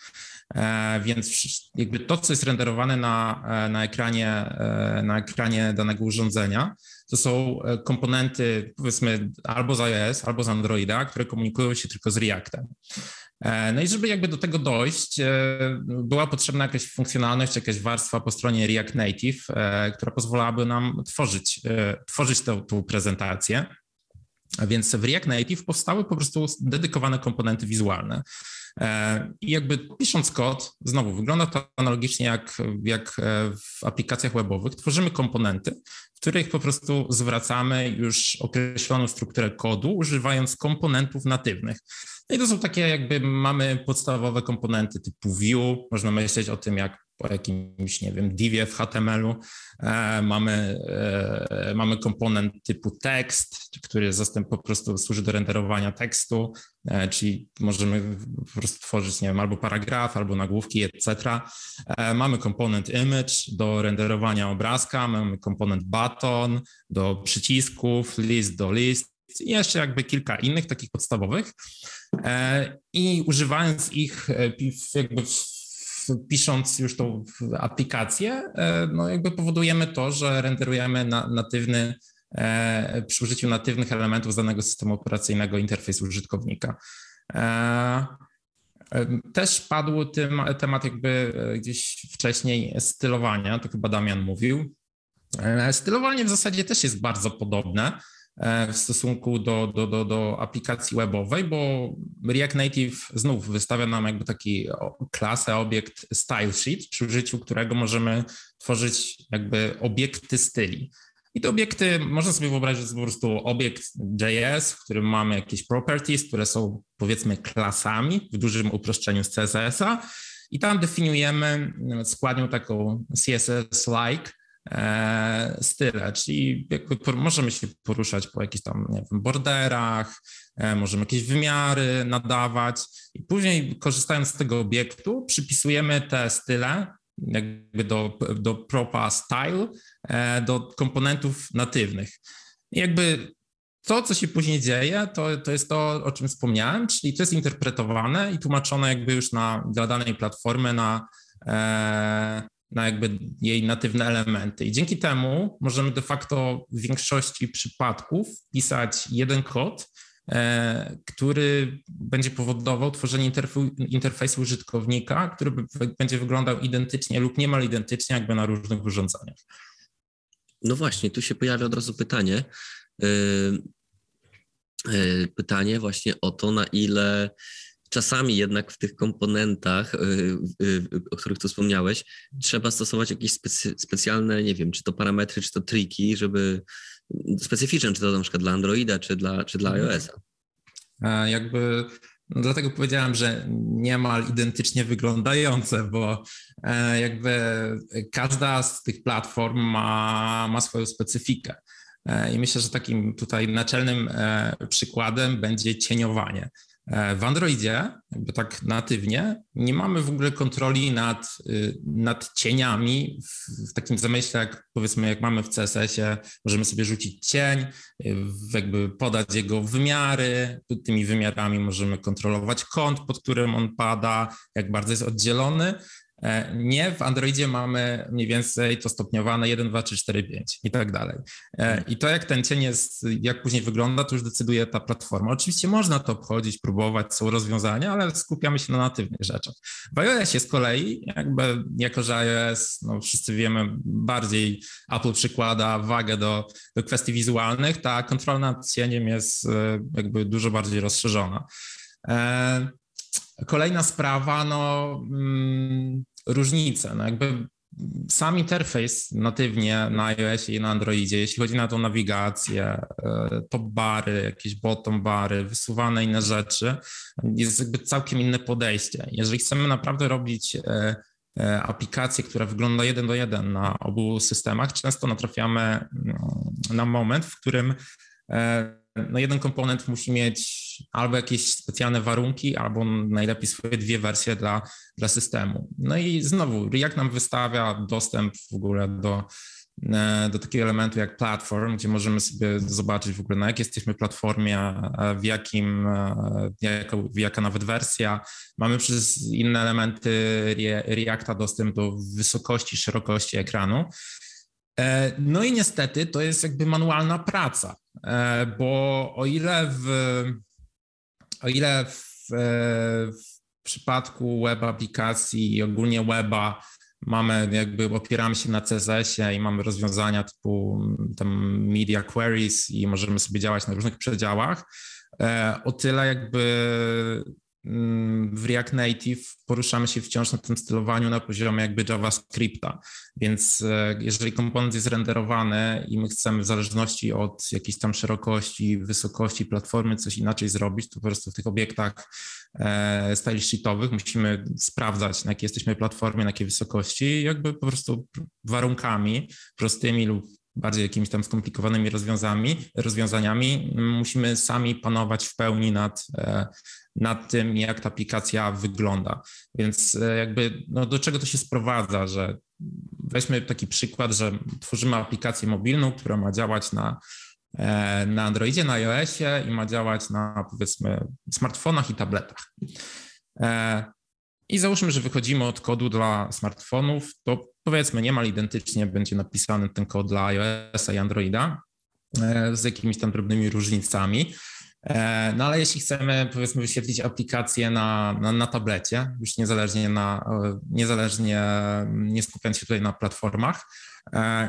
E, więc jakby to, co jest renderowane na, e, na, ekranie, na ekranie danego urządzenia, to są komponenty, powiedzmy, albo z iOS, albo z Androida, które komunikują się tylko z Reactem. No i żeby jakby do tego dojść, była potrzebna jakaś funkcjonalność, jakaś warstwa po stronie React Native, która pozwalałaby nam tworzyć, tworzyć tę, tę prezentację. Więc w React Native powstały po prostu dedykowane komponenty wizualne. E, I jakby pisząc kod, znowu wygląda to analogicznie jak, jak e, w aplikacjach webowych. Tworzymy komponenty, których po prostu zwracamy już określoną strukturę kodu, używając komponentów natywnych. No i to są takie jakby mamy podstawowe komponenty typu view, można myśleć o tym jak jakimś, nie wiem, divie w HTML-u. E, mamy, e, mamy komponent typu tekst, który zastęp po prostu służy do renderowania tekstu, e, czyli możemy po prostu tworzyć, nie wiem, albo paragraf, albo nagłówki, etc. E, mamy komponent image do renderowania obrazka, mamy komponent button do przycisków, list do list, i jeszcze jakby kilka innych takich podstawowych. E, I używając ich e, jakby pisząc już tą aplikację, e, no jakby powodujemy to, że renderujemy na, natywny, przy użyciu natywnych elementów z danego systemu operacyjnego interfejs użytkownika. Też padł temat jakby gdzieś wcześniej stylowania, to chyba Damian mówił. Stylowanie w zasadzie też jest bardzo podobne. E, w stosunku do, do, do, do aplikacji webowej, bo React Native znów wystawia nam jakby taki klasę, obiekt style sheet, przy użyciu którego możemy tworzyć jakby obiekty styli. I te obiekty można sobie wyobrazić, że po prostu obiekt JS, w którym mamy jakieś properties, które są powiedzmy klasami w dużym uproszczeniu z CSS-a i tam definiujemy składnią taką CSS-like, style, czyli możemy się poruszać po jakichś tam, nie wiem, borderach, e, możemy jakieś wymiary nadawać i później korzystając z tego obiektu przypisujemy te style jakby do, do propa style, e, do komponentów natywnych. I jakby to, co się później dzieje, to, to jest to, o czym wspomniałem, czyli to jest interpretowane i tłumaczone jakby już na, dla danej platformy na, na jakby jej natywne elementy. I dzięki temu możemy de facto w większości przypadków pisać jeden kod, e, który będzie powodował tworzenie interfejsu użytkownika, który będzie wyglądał identycznie lub niemal identycznie jakby na różnych urządzeniach. No właśnie, tu się pojawia od razu pytanie. E, e, pytanie właśnie o to, na ile czasami jednak w tych komponentach, y, y, o których tu wspomniałeś, trzeba stosować jakieś specy, specjalne, nie wiem, czy to parametry, czy to triki, żeby specyficzne, czy to na przykład dla Androida, czy dla, czy dla mhm. iOS-a. A jakby no dlatego powiedziałem, że niemal identycznie wyglądające, bo e, jakby każda z tych platform ma, ma swoją specyfikę. E, I myślę, że takim tutaj naczelnym e, przykładem będzie cieniowanie. E, w Androidzie, jakby tak natywnie, nie mamy w ogóle kontroli nad, y, nad cieniami w, w takim zamyśle, jak powiedzmy, jak mamy w CSS-ie, możemy sobie rzucić cień, y, jakby podać jego wymiary, tymi wymiarami możemy kontrolować kąt, pod którym on pada, jak bardzo jest oddzielony. E, nie, w Androidzie mamy mniej więcej to stopniowane 1, 2, 3, 4, 5 i tak dalej. E, I to jak ten cień jest, jak później wygląda, to już decyduje ta platforma. Oczywiście można to obchodzić, próbować, są rozwiązania, ale skupiamy się na natywnych rzeczach. W iOSie z kolei, jakby jako że iOS, no wszyscy wiemy, bardziej Apple przykłada wagę do, do kwestii wizualnych, ta kontrola nad cieniem jest e, jakby dużo bardziej rozszerzona. Kolejna sprawa, no mm, różnice. No jakby sam interfejs natywnie na iOSie i na Androidzie, jeśli chodzi na tą nawigację, e, top bary, jakieś bottom bary, wysuwane inne rzeczy, jest jakby całkiem inne podejście. Jeżeli chcemy naprawdę robić e, e, aplikację, która wygląda jeden do jeden na obu systemach, często natrafiamy mm, na moment, w którym no jeden komponent musi mieć albo jakieś specjalne warunki, albo najlepiej swoje dwie wersje dla, dla systemu. No i znowu React nam wystawia dostęp w ogóle do, e, do takiego elementu jak platform, gdzie możemy sobie zobaczyć w ogóle na jakiej jesteśmy platformie, e, w jakim, e, jaka, jaka nawet wersja. Mamy przez inne elementy Reacta dostęp do wysokości, szerokości ekranu. No i niestety to jest jakby manualna praca, bo o ile w o ile w, e, w przypadku web aplikacji i ogólnie weba mamy jakby opieramy się na CSS-ie i mamy rozwiązania typu mm, tam media queries i możemy sobie działać na różnych przedziałach, e, o tyle jakby w React Native poruszamy się wciąż na tym stylowaniu na poziomie jakby JavaScripta, więc e, jeżeli komponent jest renderowany i my chcemy w zależności od jakiejś tam szerokości, wysokości platformy coś inaczej zrobić, to po prostu w tych obiektach e, style sheetowych musimy sprawdzać na jakiej jesteśmy platformie, na jakiej wysokości jakby po prostu warunkami prostymi lub bardziej jakimiś tam skomplikowanymi rozwiązaniami, rozwiązaniami musimy sami panować w pełni nad, e, nad tym, jak ta aplikacja wygląda. Więc e, jakby no do czego to się sprowadza, że weźmy taki przykład, że tworzymy aplikację mobilną, która ma działać na, e, na Androidzie, na iOSie i ma działać na powiedzmy smartfonach i tabletach. I załóżmy, że wychodzimy od kodu dla smartfonów, to powiedzmy niemal identycznie będzie napisany ten kod dla iOS-a i Androida e, z jakimiś tam drobnymi różnicami. E, no ale jeśli chcemy powiedzmy wyświetlić aplikację na, na, na tablecie, już niezależnie, na, e, niezależnie nie skupiając się tutaj na platformach,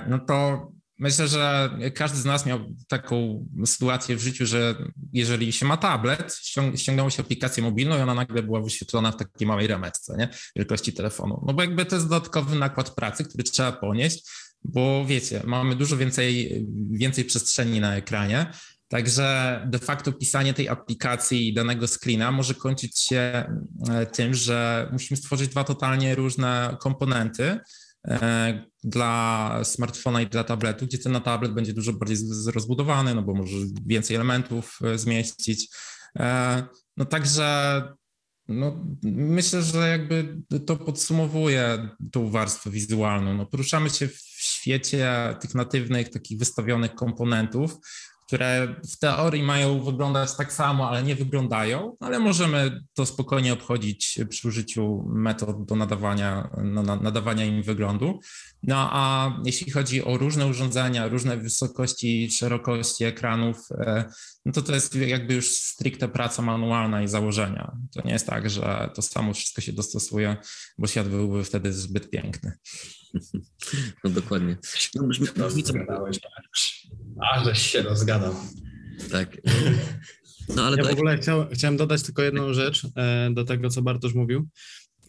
no to Myślę, że każdy z nas miał taką sytuację w życiu, że jeżeli się ma tablet, ściągało się aplikację mobilną i ona nagle była wyświetlona w takiej małej rameczce, nie? Wielkości telefonu. No bo jakby to jest dodatkowy nakład pracy, który trzeba ponieść, bo wiecie, mamy dużo więcej, więcej przestrzeni na ekranie, Także de facto pisanie tej aplikacji i danego screena może kończyć się e, tym, że musimy stworzyć dwa totalnie różne komponenty, E, dla smartfona i dla tabletu, gdzie ten tablet będzie dużo bardziej rozbudowany, no bo może więcej elementów e, zmieścić. No także no, myślę, że jakby to podsumowuje tą warstwę wizualną. No, poruszamy się w świecie tych natywnych, takich wystawionych komponentów, które w teorii mają wyglądać tak samo, ale nie wyglądają, ale możemy to spokojnie obchodzić przy użyciu metod do nadawania, no, nadawania im wyglądu. No a jeśli chodzi o różne urządzenia, różne wysokości, szerokości ekranów, e, no to to jest jakby już stricte praca manualna i założenia. To nie jest tak, że to samo wszystko się dostosuje, bo świat byłby wtedy zbyt piękny. [LAUGHS] No dokładnie. No, brzmi, A, żeś się rozgadał. Tak. No, ale ja to... w ogóle chciał, chciałem dodać tylko jedną rzecz e, do tego, co Bartosz mówił,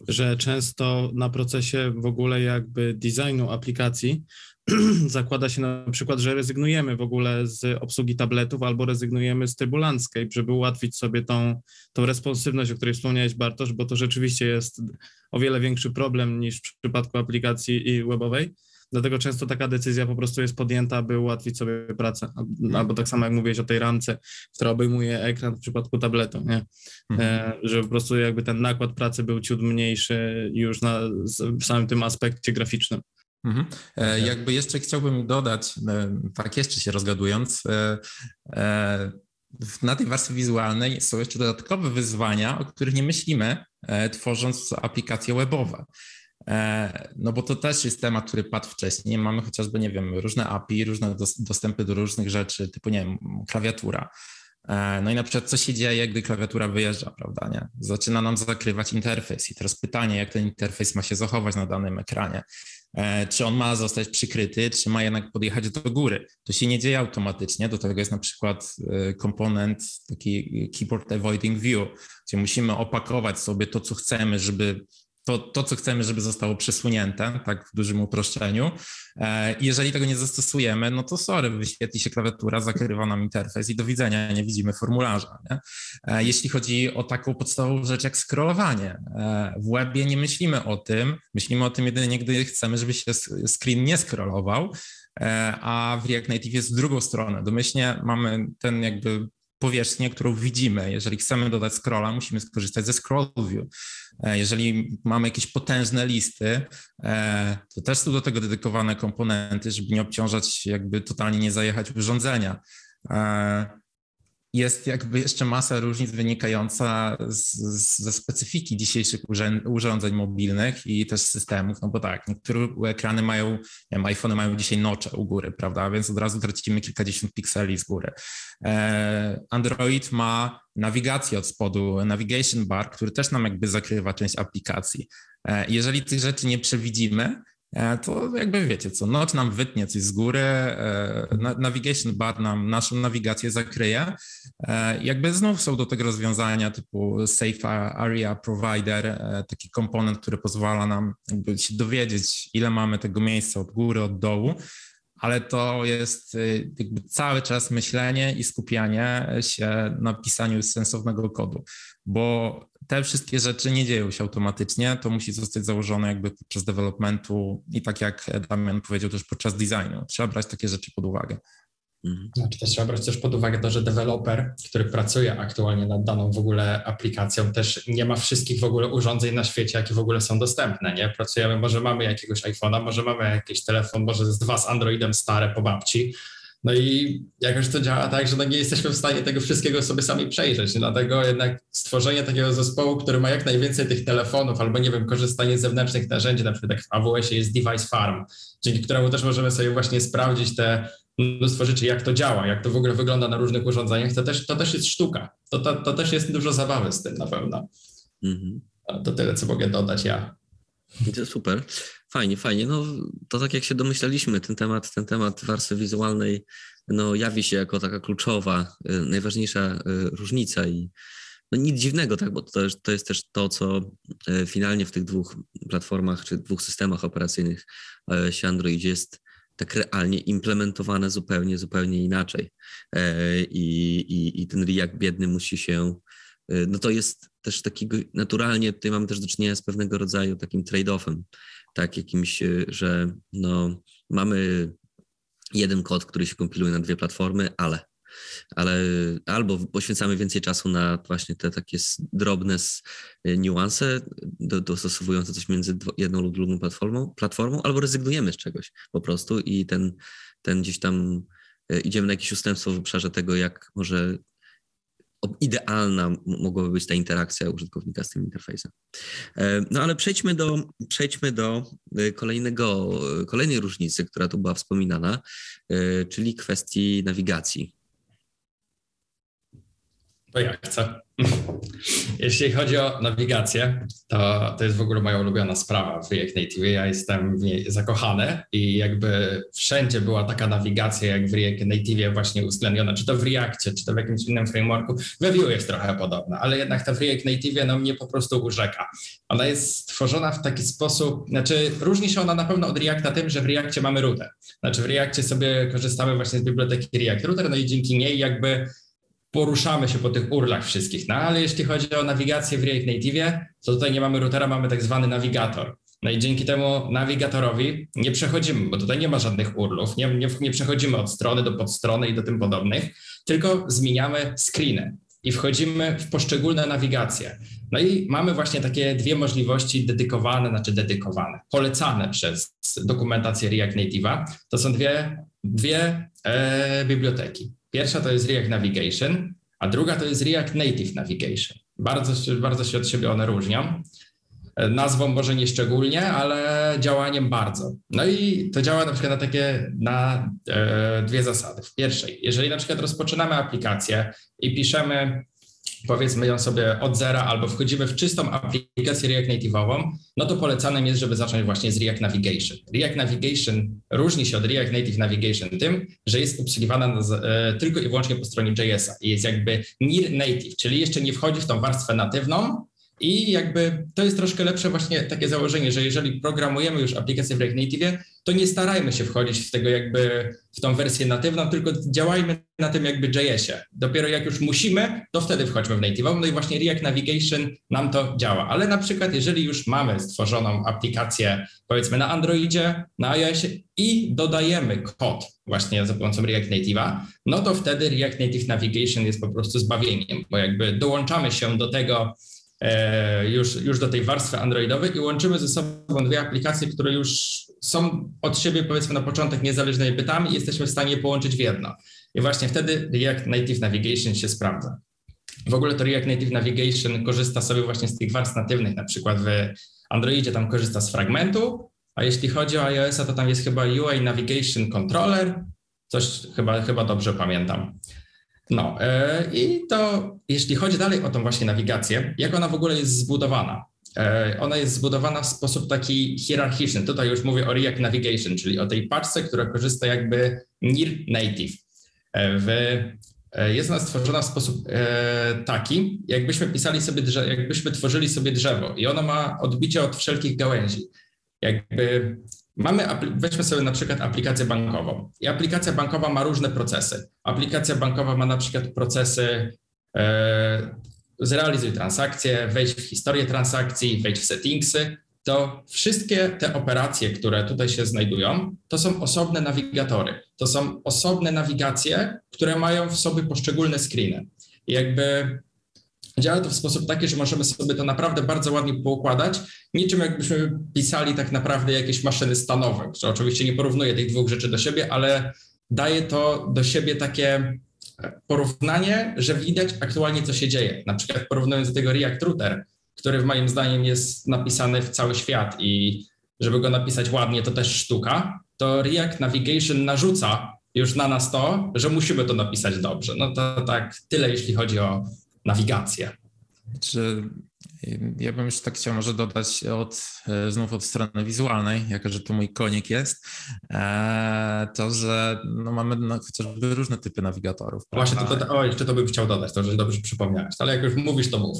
że często na procesie w ogóle jakby designu aplikacji [CLEARS THROAT] zakłada się na przykład, że rezygnujemy w ogóle z obsługi tabletów albo rezygnujemy z trybu landscape, żeby ułatwić sobie tą, tą responsywność, o której wspomniałeś Bartosz, bo to rzeczywiście jest o wiele większy problem niż w przypadku aplikacji webowej. Dlatego często taka decyzja po prostu jest podjęta, by ułatwić sobie pracę. Albo tak samo jak mówiłeś o tej ramce, która obejmuje ekran w przypadku tabletu, nie? Mhm. E, że po prostu jakby ten nakład pracy był ciut mniejszy już na w samym tym aspekcie graficznym. Mhm. E, jakby jeszcze chciałbym dodać, e, tak jeszcze się rozgadując, e, e, na tej warstwie wizualnej są jeszcze dodatkowe wyzwania, o których nie myślimy, e, tworząc aplikacje webowe. E, no bo to też jest temat, który padł wcześniej. Mamy chociażby, nie wiem, różne API, różne dostępy do różnych rzeczy, typu, nie wiem, klawiatura. E, no i na przykład co się dzieje, gdy klawiatura wyjeżdża, prawda, nie? Zaczyna nam zakrywać interfejs i teraz pytanie, jak ten interfejs ma się zachować na danym ekranie. E, czy on ma zostać przykryty, czy ma jednak podjechać do góry. To się nie dzieje automatycznie, do tego jest na przykład komponent taki keyboard avoiding view, gdzie musimy opakować sobie to, co chcemy, żeby to, to, co chcemy, żeby zostało przesunięte, tak w dużym uproszczeniu. E, jeżeli tego nie zastosujemy, no to sorry, wyświetli się klawiatura, zakrywa nam interfejs i do widzenia, nie widzimy formularza. Nie? E, jeśli chodzi o taką podstawową rzecz jak scrollowanie, e, w webie nie myślimy o tym, myślimy o tym jedynie, gdy chcemy, żeby się screen nie scrollował, a w React Native jest w drugą stronę. Domyślnie mamy ten jakby powierzchnię, którą widzimy. Jeżeli chcemy dodać scrolla, musimy skorzystać ze scroll view. E, jeżeli mamy jakieś potężne listy, e, to też są do tego dedykowane komponenty, żeby nie obciążać, jakby totalnie nie zajechać urządzenia. Jest jakby jeszcze masa różnic wynikająca z, z, ze specyfiki dzisiejszych urządzeń mobilnych i też systemów, no bo tak, niektóre ekrany mają, nie wiem, iPhone mają dzisiaj nocze u góry, prawda, więc od razu tracimy kilkadziesiąt pikseli z góry. E, Android ma nawigację od spodu, navigation bar, który też nam jakby zakrywa część aplikacji. E, jeżeli tych rzeczy nie przewidzimy, to jakby wiecie co, noc nam wytnie coś z góry, e, navigation bar nam naszą nawigację zakryje. E, jakby znów są do tego rozwiązania typu Safe Area Provider, taki komponent, który pozwala nam jakby się dowiedzieć, ile mamy tego miejsca od góry, od dołu, ale to jest jakby cały czas myślenie i skupianie się na pisaniu sensownego kodu, bo te wszystkie rzeczy nie dzieją się automatycznie, to musi zostać założone jakby podczas developmentu i tak jak Damian powiedział też podczas designu. Trzeba brać takie rzeczy pod uwagę. Mhm. Znaczy też trzeba brać też pod uwagę to, że deweloper, który pracuje aktualnie nad daną w ogóle aplikacją, też nie ma wszystkich w ogóle urządzeń na świecie, jakie w ogóle są dostępne, nie? Pracujemy, może mamy jakiegoś iPhone'a, może mamy jakiś telefon, może z dwa z Androidem stare po babci, no i jakoś to działa tak, że no nie jesteśmy w stanie tego wszystkiego sobie sami przejrzeć. Dlatego jednak stworzenie takiego zespołu, który ma jak najwięcej tych telefonów, albo nie wiem, korzystanie z zewnętrznych narzędzi, na przykład jak w AWS-ie jest Device Farm, dzięki któremu też możemy sobie właśnie sprawdzić te mnóstwo rzeczy, jak to działa, jak to w ogóle wygląda na różnych urządzeniach, to też, to też jest sztuka. To, to, to też jest dużo zabawy z tym na pewno. Mhm. To tyle, co mogę dodać ja. To super. Fajnie, fajnie. No to tak jak się domyślaliśmy, ten temat, ten temat warstwy wizualnej no, jawi się jako taka kluczowa, y, najważniejsza y, różnica i no nic dziwnego, tak, bo to, to jest też to, co y, finalnie w tych dwóch platformach czy dwóch systemach operacyjnych się Android jest tak realnie implementowane zupełnie, zupełnie inaczej. I, i, i ten React biedny musi się, no to jest też takiego, naturalnie tutaj mamy też do czynienia z pewnego rodzaju takim trade-offem, tak, jakimś, e, że no, mamy jeden kod, który się kompiluje na dwie platformy, ale ale albo poświęcamy więcej czasu na właśnie te takie drobne e, niuanse, do, dostosowujące coś między jedną lub drugą platformą, platformą, albo rezygnujemy z czegoś po prostu i ten, ten gdzieś tam e, idziemy na jakieś ustępstwo w obszarze tego, jak może idealna mogłaby być ta interakcja użytkownika z tym interfejsem. E, no ale przejdźmy do, przejdźmy do e, kolejnego, kolejnej różnicy, która tu była wspominana, e, czyli kwestii nawigacji. To ja chcę. [LAUGHS] Jeśli chodzi o nawigację, to, to jest w ogóle moja ulubiona sprawa w React Native. Ja jestem w niej zakochany i jakby wszędzie była taka nawigacja jak w React Native właśnie uwzględniona, czy to w Reactie, czy to w jakimś innym frameworku. We Vue jest trochę podobna, ale jednak ta w React Native no, mnie po prostu urzeka. Ona jest stworzona w taki sposób, znaczy różni się ona na pewno od Reacta tym, że w Reactie mamy router. Znaczy w Reactie sobie korzystamy właśnie z biblioteki React Router, no i dzięki niej jakby poruszamy się po tych urlach wszystkich. No ale jeśli chodzi o nawigację w React Native, to tutaj nie mamy routera, mamy tak zwany nawigator. No i dzięki temu nawigatorowi nie przechodzimy, bo tutaj nie ma żadnych urlów, nie, nie, nie przechodzimy od strony do podstrony i do tym podobnych, tylko zmieniamy screeny i wchodzimy w poszczególne nawigacje. No i mamy właśnie takie dwie możliwości dedykowane, znaczy dedykowane, polecane przez dokumentację React Native'a. To są dwie, dwie e, biblioteki. Pierwsza to jest React Navigation, a druga to jest React Native Navigation. Bardzo, bardzo się od siebie one różnią. nazwą może nie szczególnie, ale działaniem bardzo. No i to działa na przykład na takie, na e, dwie zasady. W pierwszej, jeżeli na przykład rozpoczynamy aplikację i piszemy powiedzmy ją sobie od zera albo wchodzimy w czystą aplikację React Native'ową, no to polecanym jest, żeby zacząć właśnie z React Navigation. React Navigation różni się od React Native Navigation tym, że jest obsługiwana na, e, tylko i wyłącznie po stronie JS-a i jest jakby near native, czyli jeszcze nie wchodzi w tą warstwę natywną, i jakby to jest troszkę lepsze właśnie takie założenie, że jeżeli programujemy już aplikację w React Native, to nie starajmy się wchodzić w tego jakby w tą wersję natywną, tylko działajmy na tym jakby JS-ie. Dopiero jak już musimy, to wtedy wchodźmy w Native. No i właśnie React Navigation nam to działa. Ale na przykład jeżeli już mamy stworzoną aplikację powiedzmy na Androidzie, na iOSie i dodajemy kod właśnie za pomocą React Native'a, no to wtedy React Native Navigation jest po prostu zbawieniem, bo jakby dołączamy się do tego już, już do tej warstwy androidowej i łączymy ze sobą dwie aplikacje, które już są od siebie, powiedzmy na początek, niezależnymi bytami i jesteśmy w stanie połączyć w jedno. I właśnie wtedy React Native Navigation się sprawdza. W ogóle to React Native Navigation korzysta sobie właśnie z tych warstw natywnych, na przykład w Androidzie tam korzysta z fragmentu, a jeśli chodzi o iOS-a, to tam jest chyba UI Navigation Controller, coś chyba, chyba dobrze pamiętam. No e, i to jeśli chodzi dalej o tą właśnie nawigację, jak ona w ogóle jest zbudowana? E, ona jest zbudowana w sposób taki hierarchiczny. Tutaj już mówię o React Navigation, czyli o tej paczce, która korzysta jakby near native. E, w, jest ona stworzona w sposób taki, jakbyśmy pisali sobie, jakbyśmy tworzyli sobie drzewo i ono ma odbicie od wszelkich gałęzi. Jakby Mamy, weźmy sobie na przykład aplikację bankową. I aplikacja bankowa ma różne procesy. Aplikacja bankowa ma na przykład procesy e, zrealizuj transakcję, wejdź w historię transakcji, wejdź w settingsy. To wszystkie te operacje, które tutaj się znajdują, to są osobne nawigatory. To są osobne nawigacje, które mają w sobie poszczególne screeny. I jakby Działa to w sposób taki, że możemy sobie to naprawdę bardzo ładnie poukładać, niczym jakbyśmy pisali tak naprawdę jakieś maszyny stanowe, że oczywiście nie porównuję tych dwóch rzeczy do siebie, ale daje to do siebie takie porównanie, że widać aktualnie, co się dzieje. Na przykład porównując do tego React Router, który moim zdaniem jest napisany w cały świat i żeby go napisać ładnie, to też sztuka, to React Navigation narzuca już na nas to, że musimy to napisać dobrze. No to tak tyle, jeśli chodzi o nawigację. Czy ja bym już tak chciał może dodać od, e, znów od strony wizualnej, jako że to mój konik jest, e, to, że no mamy no, chociażby różne typy nawigatorów. Właśnie, tylko, o, jeszcze to bym chciał dodać, to że dobrze przypomniałeś, ale jak już mówisz, to mów.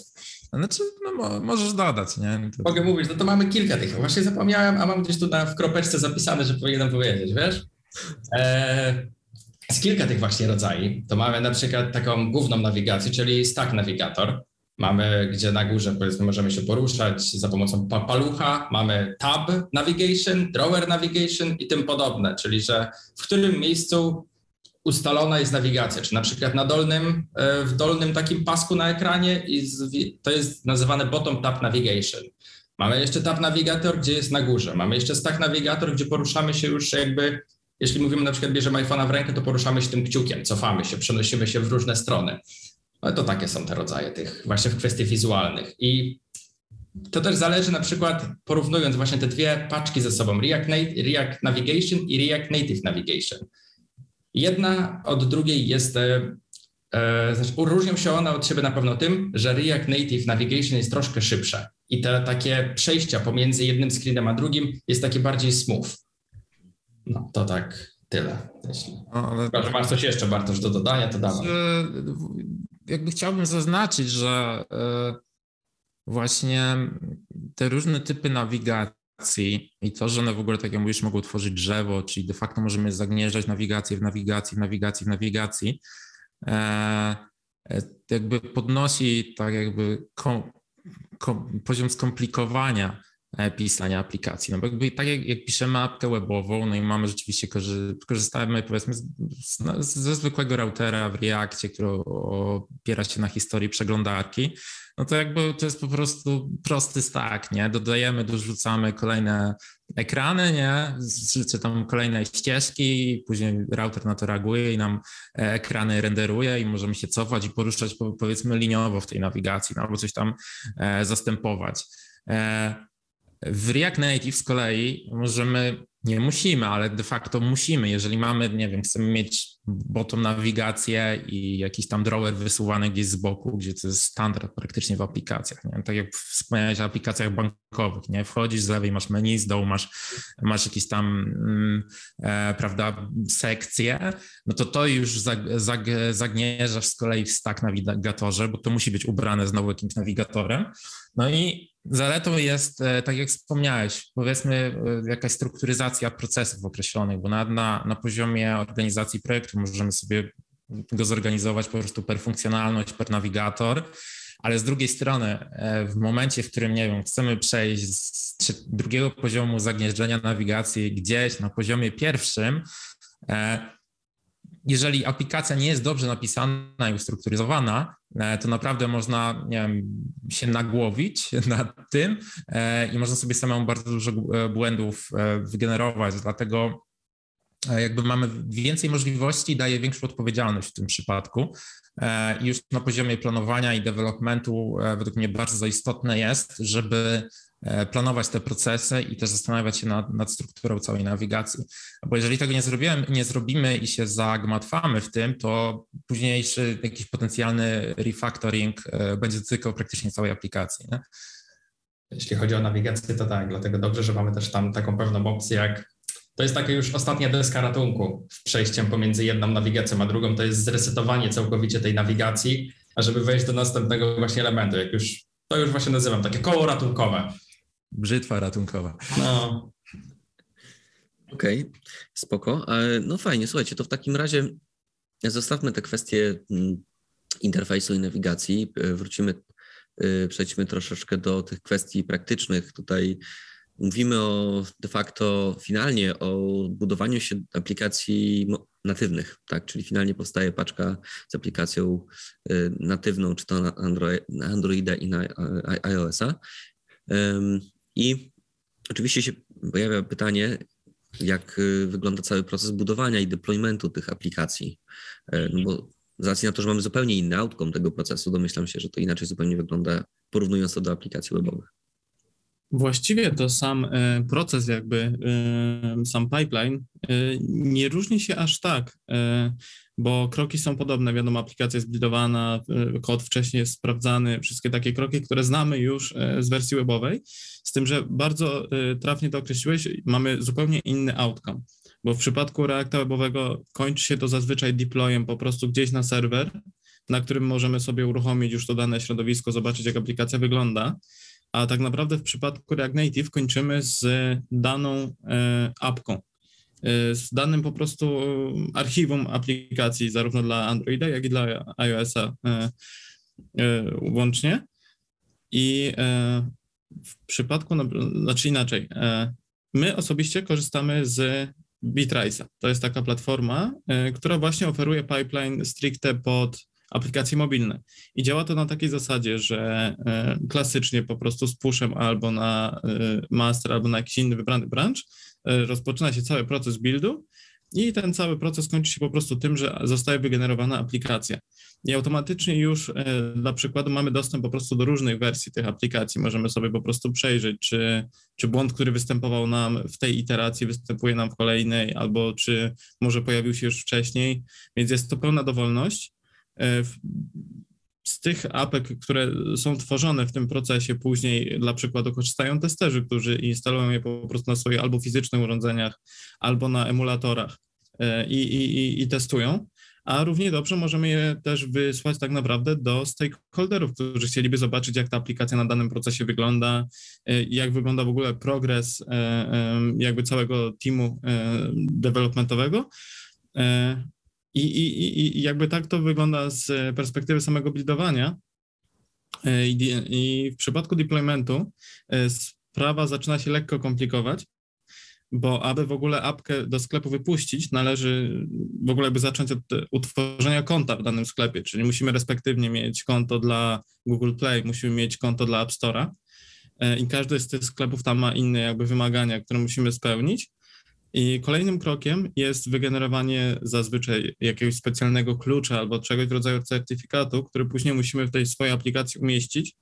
Znaczy, no, możesz dodać, nie? To... Mogę mówić, no to mamy kilka tych. Właśnie zapomniałem, a mam gdzieś tu na, w kropeczce zapisane, że powinienem powiedzieć, wiesz? E, jest kilka tych właśnie rodzajów. To mamy na przykład taką główną nawigację, czyli stack navigator. Mamy, gdzie na górze powiedzmy możemy się poruszać za pomocą palucha, mamy tab navigation, drawer navigation i tym podobne, czyli że w którym miejscu ustalona jest nawigacja, czy na przykład na dolnym, e, w dolnym takim pasku na ekranie i to jest nazywane bottom tab navigation. Mamy jeszcze tab navigator, gdzie jest na górze. Mamy jeszcze stack navigator, gdzie poruszamy się już jakby jeśli mówimy na przykład, bierzemy iPhone'a w rękę, to poruszamy się tym kciukiem, cofamy się, przenosimy się w różne strony. No to takie są te rodzaje tych właśnie w kwestii wizualnych. I to też zależy na przykład, porównując właśnie te dwie paczki ze sobą, React, React Navigation i React Native Navigation. Jedna od drugiej jest, e, e, znaczy różnią się one od siebie na pewno tym, że React Native Navigation jest troszkę szybsze i te takie przejścia pomiędzy jednym screenem a drugim jest takie bardziej smooth. No to tak tyle. Jeśli no, ale... Chyba, że masz coś jeszcze, Bartosz, do dodania, to dawaj. Jakby chciałbym zaznaczyć, że e, właśnie te różne typy nawigacji i to, że one w ogóle, tak jak mówisz, mogą tworzyć drzewo, czyli de facto możemy zagnieżdżać nawigację w nawigacji, w nawigacji, w nawigacji, e, e, jakby podnosi tak jakby kom, kom, poziom skomplikowania pisania aplikacji. No bo jakby tak jak, jak piszemy apkę webową, no i mamy rzeczywiście, korzystamy powiedzmy z, z, ze zwykłego routera w Reakcie, który opiera się na historii przeglądarki, no to jakby to jest po prostu prosty stack, nie? Dodajemy, dorzucamy kolejne ekrany, nie? Czy tam kolejne ścieżki, później router na to reaguje i nam e, ekrany renderuje i możemy się cofać i poruszać powiedzmy liniowo w tej nawigacji, no, albo coś tam e, zastępować. E, w React Native z kolei możemy, nie musimy, ale de facto musimy, jeżeli mamy, nie wiem, chcemy mieć bottom nawigację i jakiś tam drawer wysuwany gdzieś z boku, gdzie to jest standard praktycznie w aplikacjach. Nie? Tak jak wspomniałeś o aplikacjach bankowych, nie? Wchodzisz z lewej, masz menu, z dołu masz, masz jakieś tam, mm, e, prawda, sekcje, no to to już zag, zag, zagnieżasz z kolei w stack nawigatorze, bo to musi być ubrane znowu jakimś nawigatorem. No i zaletą jest, e, tak jak wspomniałeś, powiedzmy e, jakaś strukturyzacja procesów określonych, bo na, na, na poziomie organizacji projektu możemy sobie go zorganizować po prostu per funkcjonalność, per nawigator, ale z drugiej strony e, w momencie, w którym, nie wiem, chcemy przejść z drugiego poziomu zagnieżdżenia nawigacji gdzieś na poziomie pierwszym, jeżeli aplikacja nie jest dobrze napisana i ustrukturyzowana, e, to naprawdę można wiem, się nagłowić [LAUGHS] nad tym e, i można sobie samemu bardzo dużo e, błędów wygenerować. Dlatego jakby mamy więcej możliwości, daje większą odpowiedzialność w tym przypadku. I już na poziomie planowania i developmentu według mnie bardzo istotne jest, żeby planować te procesy i też zastanawiać się nad, nad strukturą całej nawigacji. Bo jeżeli tego nie, zrobiłem, nie zrobimy i się zagmatwamy w tym, to późniejszy jakiś potencjalny refactoring e, będzie dotykał praktycznie całej aplikacji. Nie? Jeśli chodzi o nawigację, to tak, dlatego dobrze, że mamy też tam taką pewną opcję, jak to jest taka już ostatnia deska ratunku w przejściem pomiędzy jedną nawigacją a drugą, to jest zresetowanie całkowicie tej nawigacji, a żeby wejść do następnego właśnie elementu, jak już, to już właśnie nazywam takie koło ratunkowe brzytwa ratunkowa. No. Okej, okay, spoko. No fajnie, słuchajcie, to w takim razie zostawmy te kwestie mm, interfejsu i nawigacji. Wrócimy, e, przejdźmy troszeczkę do tych kwestii praktycznych. Tutaj mówimy o de facto finalnie o budowaniu się aplikacji natywnych, tak? Czyli finalnie powstaje paczka z aplikacją e, natywną, czy to na, Android, na Androida i na iOS-a. I oczywiście się pojawia pytanie, jak y, wygląda cały proces budowania i deploymentu tych aplikacji. E, no bo z racji na to, że mamy zupełnie inny outcome tego procesu, domyślam się, że to inaczej zupełnie wygląda, porównując to do aplikacji webowych. Właściwie to sam e, proces, jakby e, sam pipeline nie różni się aż tak, bo kroki są podobne. Wiadomo, aplikacja jest budowana, kod wcześniej jest sprawdzany, wszystkie takie kroki, które znamy już z wersji webowej. Z tym, że bardzo trafnie to określiłeś, mamy zupełnie inny outcome. Bo w przypadku Reacta webowego kończy się to zazwyczaj deployem po prostu gdzieś na serwer, na którym możemy sobie uruchomić już to dane środowisko, zobaczyć jak aplikacja wygląda a tak naprawdę w przypadku React Native kończymy z daną e, apką, e, z danym po prostu archiwum aplikacji zarówno dla Androida, jak i dla iOS-a e, łącznie. I w przypadku, znaczy inaczej, my osobiście korzystamy z Bitrace'a. To jest taka platforma, która właśnie oferuje pipeline stricte pod aplikacje mobilne. I działa to na takiej zasadzie, że e, klasycznie po prostu z pushem albo na e, master, albo na jakiś inny wybrany branch e, rozpoczyna się cały proces buildu i ten cały proces kończy się po prostu tym, że zostaje wygenerowana aplikacja. I automatycznie już dla przykładu mamy dostęp po prostu do różnych wersji tych aplikacji. Możemy sobie po prostu przejrzeć, czy, czy błąd, który występował nam w tej iteracji, występuje nam w kolejnej, albo czy może pojawił się już wcześniej. Więc jest to pełna dowolność. E, z tych apek, które są tworzone w tym procesie, później dla przykładu korzystają testerzy, którzy instalują je po prostu na swoich albo fizycznych urządzeniach, albo na emulatorach e, i, i, i testują. A równie dobrze możemy je też wysłać tak naprawdę do stakeholderów, którzy chcieliby zobaczyć, jak ta aplikacja na danym procesie wygląda, e, jak wygląda w ogóle progres jakby całego teamu developmentowego i, i, I jakby tak to wygląda z perspektywy samego buildowania. E, I, I w przypadku deploymentu e, sprawa zaczyna się lekko komplikować, bo aby w ogóle apkę do sklepu wypuścić, należy w ogóle by zacząć od utworzenia konta w danym sklepie, czyli musimy respektywnie mieć konto dla Google Play, musimy mieć konto dla App Store'a e, i każdy z tych sklepów tam ma inne jakby wymagania, które musimy spełnić. I kolejnym krokiem jest wygenerowanie zazwyczaj jakiegoś specjalnego klucza albo czegoś w rodzaju certyfikatu, który później musimy w tej swojej aplikacji umieścić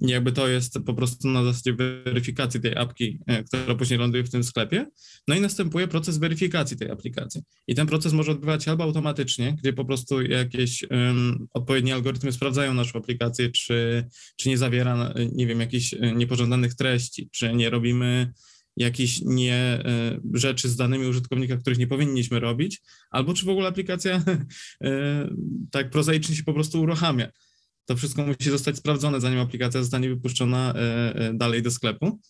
jakby to jest po prostu na zasadzie weryfikacji tej apki, e, która później ląduje w tym sklepie. No i następuje proces weryfikacji tej aplikacji. I ten proces może odbywać się albo automatycznie, gdzie po prostu jakieś um, odpowiednie algorytmy sprawdzają naszą aplikację, czy, czy nie zawiera, nie wiem, jakichś e, niepożądanych treści, czy nie robimy jakieś nie e, rzeczy z danymi użytkownika, których nie powinniśmy robić, albo czy w ogóle aplikacja [LAUGHS] tak prozaicznie się po prostu uruchamia. To wszystko musi zostać sprawdzone, zanim aplikacja zostanie wypuszczona dalej do sklepu.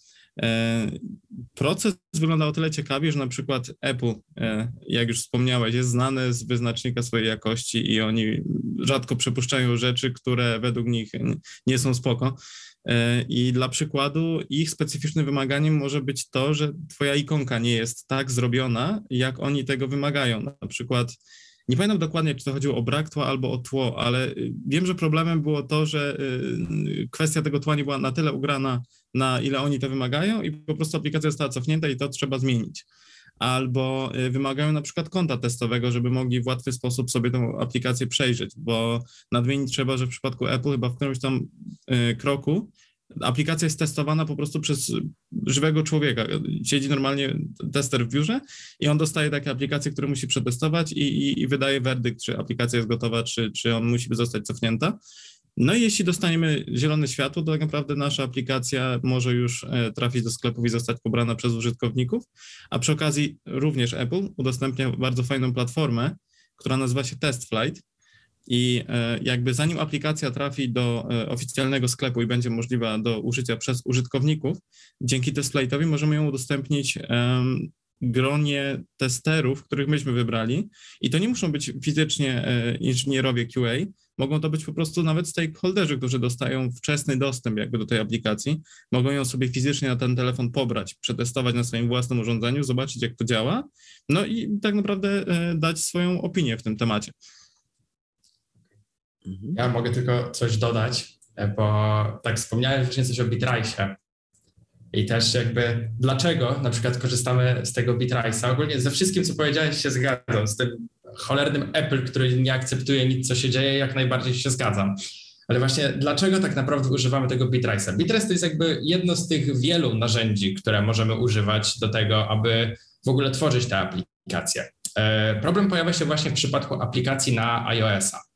Proces wygląda o tyle ciekawie, że na przykład Apple, jak już wspomniałeś, jest znany z wyznacznika swojej jakości i oni rzadko przepuszczają rzeczy, które według nich nie są spoko. I dla przykładu, ich specyficznym wymaganiem może być to, że Twoja ikonka nie jest tak zrobiona, jak oni tego wymagają. Na przykład, nie pamiętam dokładnie, czy to chodziło o brak tła albo o tło, ale wiem, że problemem było to, że kwestia tego tła nie była na tyle ugrana, na ile oni to wymagają, i po prostu aplikacja została cofnięta i to trzeba zmienić. Albo wymagają na przykład konta testowego, żeby mogli w łatwy sposób sobie tą aplikację przejrzeć, bo nadmienić trzeba, że w przypadku Apple chyba w którymś tam kroku aplikacja jest testowana po prostu przez żywego człowieka. Siedzi normalnie tester w biurze i on dostaje takie aplikacje, które musi przetestować i, i, i wydaje werdykt, czy aplikacja jest gotowa, czy, czy on musi zostać cofnięta. No i jeśli dostaniemy zielone światło, to tak naprawdę nasza aplikacja może już trafić do sklepów i zostać pobrana przez użytkowników, a przy okazji również Apple udostępnia bardzo fajną platformę, która nazywa się TestFlight. I jakby zanim aplikacja trafi do oficjalnego sklepu i będzie możliwa do użycia przez użytkowników, dzięki TestFlightowi możemy ją udostępnić gronie testerów, których myśmy wybrali. I to nie muszą być fizycznie inżynierowie QA, mogą to być po prostu nawet stakeholderzy, którzy dostają wczesny dostęp jakby do tej aplikacji, mogą ją sobie fizycznie na ten telefon pobrać, przetestować na swoim własnym urządzeniu, zobaczyć jak to działa, no i tak naprawdę dać swoją opinię w tym temacie. Ja mogę tylko coś dodać, bo tak wspomniałem właśnie coś o Bitrice i też jakby dlaczego na przykład korzystamy z tego Bitrice'a. Ogólnie ze wszystkim, co powiedziałeś się zgadzam, z tym cholernym Apple, który nie akceptuje nic, co się dzieje, jak najbardziej się zgadzam. Ale właśnie dlaczego tak naprawdę używamy tego Bitrice'a? Bitrice to jest jakby jedno z tych wielu narzędzi, które możemy używać do tego, aby w ogóle tworzyć te aplikacje. Problem pojawia się właśnie w przypadku aplikacji na iOS-a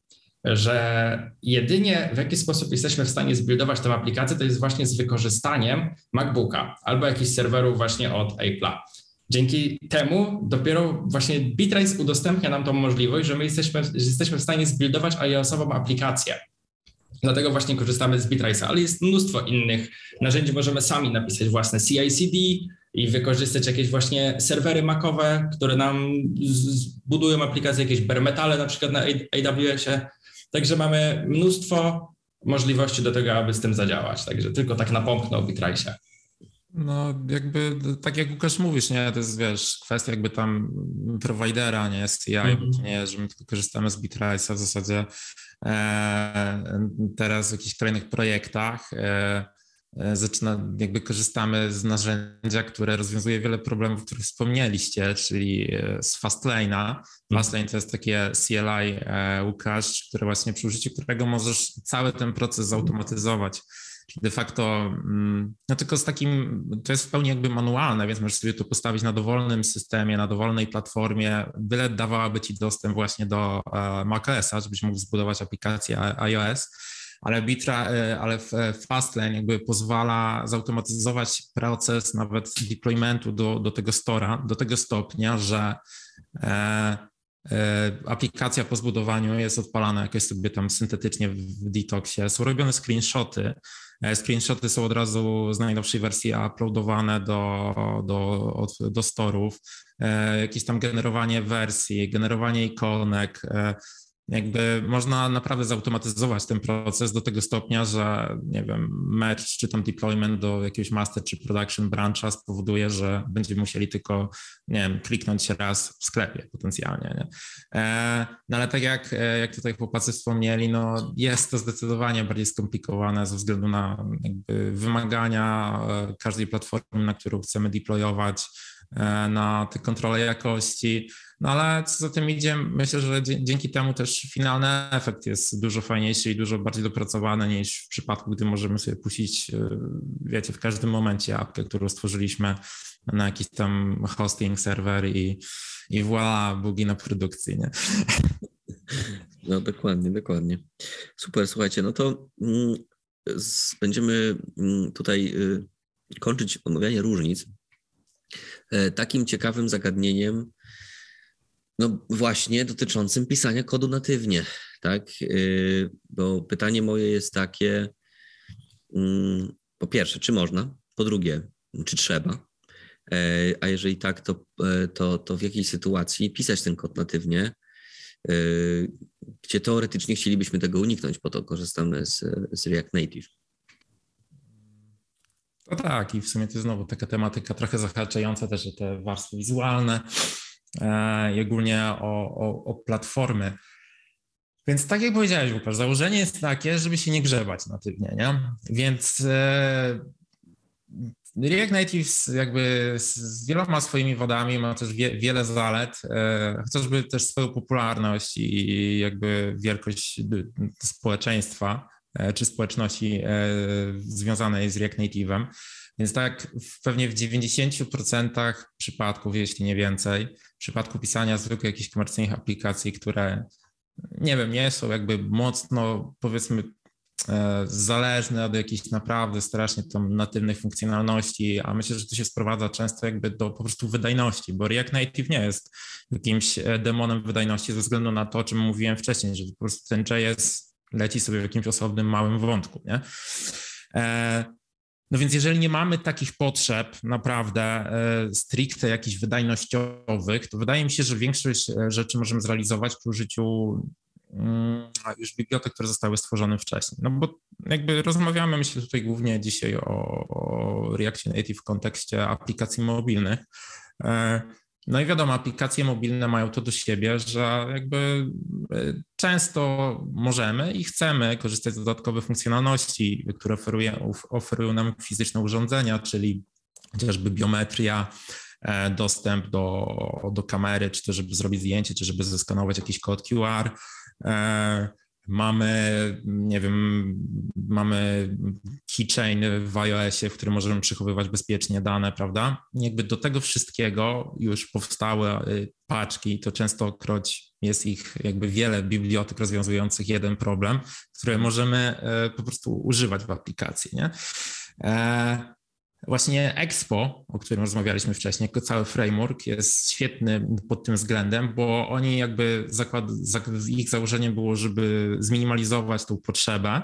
że jedynie w jaki sposób jesteśmy w stanie zbudować tę aplikację, to jest właśnie z wykorzystaniem MacBooka albo jakichś serwerów właśnie od Apple'a. Dzięki temu dopiero właśnie Bitrace udostępnia nam tą możliwość, że my jesteśmy, że jesteśmy w stanie zbudować iOS-ową aplikację. Dlatego właśnie korzystamy z Bitrace'a, ale jest mnóstwo innych narzędzi. Możemy sami napisać własne CI/CD i wykorzystać jakieś właśnie serwery macowe, które nam zbudują aplikacje, jakieś bare metale na przykład na AWS-ie. Także mamy mnóstwo możliwości do tego, aby z tym zadziałać. Także tylko tak napomknę o Bitrace'ie. No jakby, tak jak Łukasz mówisz, nie, to jest, wiesz, kwestia jakby tam providera, nie, CI, mm -hmm. nie, że my tylko korzystamy z Bitrace'a w zasadzie e, teraz w jakichś kolejnych projektach e, zaczyna, jakby korzystamy z narzędzia, które rozwiązuje wiele problemów, o których wspomnieliście, czyli z Fastlane'a. Fastlane to jest takie CLI Łukasz, które właśnie przy użyciu którego możesz cały ten proces zautomatyzować. Czyli de facto, no tylko z takim, to jest w pełni jakby manualne, więc możesz sobie to postawić na dowolnym systemie, na dowolnej platformie, byle dawałaby ci dostęp właśnie do macOSa, żebyś mógł zbudować aplikację iOS ale Bitra, ale Fastlane jakby pozwala zautomatyzować proces nawet deploymentu do, do tego stora, do tego stopnia, że e, e, aplikacja po zbudowaniu jest odpalana jakoś sobie tam syntetycznie w detoxie, są robione screenshoty, Screenshoty są od razu z najnowszej wersji uploadowane do, do, do storów, jakieś tam generowanie wersji, generowanie ikonek, jakby można naprawdę zautomatyzować ten proces do tego stopnia, że nie wiem, merge czy tam deployment do jakiegoś master czy production brancha spowoduje, że będziemy musieli tylko, nie wiem, kliknąć raz w sklepie potencjalnie, nie? E, no ale tak jak, jak tutaj chłopacy wspomnieli, no jest to zdecydowanie bardziej skomplikowane ze względu na wymagania każdej platformy, na którą chcemy deployować, e, na te kontrole jakości. No ale co za tym idzie, myślę, że dzięki temu też finalny efekt jest dużo fajniejszy i dużo bardziej dopracowany niż w przypadku, gdy możemy sobie puścić, wiecie, w każdym momencie apkę, którą stworzyliśmy na jakiś tam hosting, serwer i, i voilà, bugi na produkcji, nie? [LAUGHS] No dokładnie, dokładnie. Super, słuchajcie, no to mm, będziemy mm, tutaj y, kończyć omawianie różnic e, takim ciekawym zagadnieniem, no właśnie dotyczącym pisania kodu natywnie, tak? Y, bo pytanie moje jest takie, mm, po pierwsze, czy można? Po drugie, czy trzeba? E, a jeżeli tak, to, e, to, to w jakiej sytuacji pisać ten kod natywnie? gdzie teoretycznie chcielibyśmy tego uniknąć, po to korzystamy z, z React Native. No tak, i w sumie to znowu taka tematyka trochę zahaczająca też o te warstwy wizualne e, i ogólnie o, o, o platformy. Więc tak jak powiedziałeś, Łukasz, założenie jest takie, żeby się nie grzebać natywnie, nie? Więc e, React Native jakby z wieloma swoimi wadami ma też wie, wiele zalet, e, chociażby też swoją popularność i jakby wielkość społeczeństwa e, czy społeczności e, związanej z React Native'em. Więc tak pewnie w 90% przypadków, jeśli nie więcej, w przypadku pisania zwykłych jakichś komercyjnych aplikacji, które nie wiem, nie są jakby mocno powiedzmy E, zależny od jakichś naprawdę strasznie tam natywnych funkcjonalności, a myślę, że to się sprowadza często jakby do po prostu wydajności, bo React Native nie jest jakimś e, demonem wydajności ze względu na to, o czym mówiłem wcześniej, że po prostu ten JS leci sobie w jakimś osobnym małym wątku, nie? E, no więc jeżeli nie mamy takich potrzeb naprawdę stricte jakichś wydajnościowych, to wydaje mi się, że większość rzeczy możemy zrealizować przy użyciu Mm, już bibliotek, które zostały stworzone wcześniej. No bo jakby rozmawiamy, myślę tutaj głównie dzisiaj o, o React Native w kontekście aplikacji mobilnych. No i wiadomo, aplikacje mobilne mają to do siebie, że jakby e, często możemy i chcemy korzystać z dodatkowych funkcjonalności, które oferuje, oferują nam fizyczne urządzenia, czyli chociażby biometria, e, dostęp do, do kamery, czy to żeby zrobić zdjęcie, czy żeby zeskanować jakiś kod QR, E, mamy, nie wiem, mamy keychain w iOSie, w którym możemy przechowywać bezpiecznie dane, prawda? Jakby do tego wszystkiego już powstały y, paczki, to częstokroć jest ich jakby wiele bibliotek rozwiązujących jeden problem, które możemy e, po prostu używać w aplikacji, nie? Właśnie Expo, o którym rozmawialiśmy wcześniej, jako cały framework jest świetny pod tym względem, bo oni jakby zakład, ich założeniem było, żeby zminimalizować tą potrzebę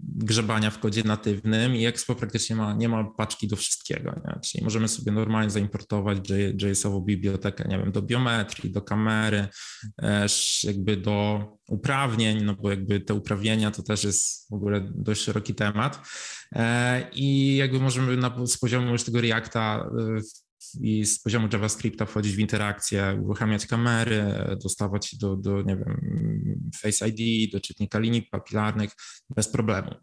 grzebania w kodzie natywnym i Expo praktycznie ma, nie ma paczki do wszystkiego, nie? czyli możemy sobie normalnie zaimportować JS-ową bibliotekę, nie wiem, do biometrii, do kamery, jakby do uprawnień, no bo jakby te uprawnienia to też jest w ogóle dość szeroki temat e, i jakby możemy na, z poziomu już tego Reacta e, i z poziomu JavaScripta wchodzić w interakcję, uruchamiać kamery, dostawać do, do nie wiem, Face ID, do czytnika linii papilarnych bez problemu.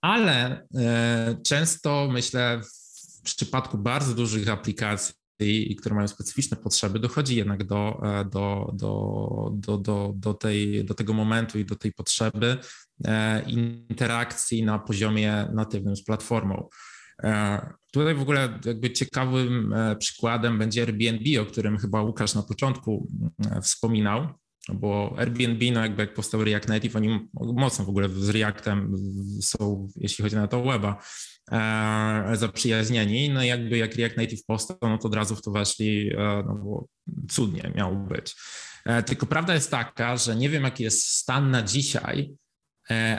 Ale e, często myślę w przypadku bardzo dużych aplikacji, i które mają specyficzne potrzeby, dochodzi jednak do, e, do, do, do, do, do, tej, do tego momentu i do tej potrzeby e, interakcji na poziomie natywnym z platformą. Tutaj w ogóle jakby ciekawym przykładem będzie Airbnb, o którym chyba Łukasz na początku wspominał, bo Airbnb, no jakby jak powstał React Native, oni mocno w ogóle z Reactem są, jeśli chodzi na to weba, e, zaprzyjaźnieni. No jakby jak React Native powstał, no to od razu w to weszli, e, no bo cudnie miało być. E, tylko prawda jest taka, że nie wiem jaki jest stan na dzisiaj, e,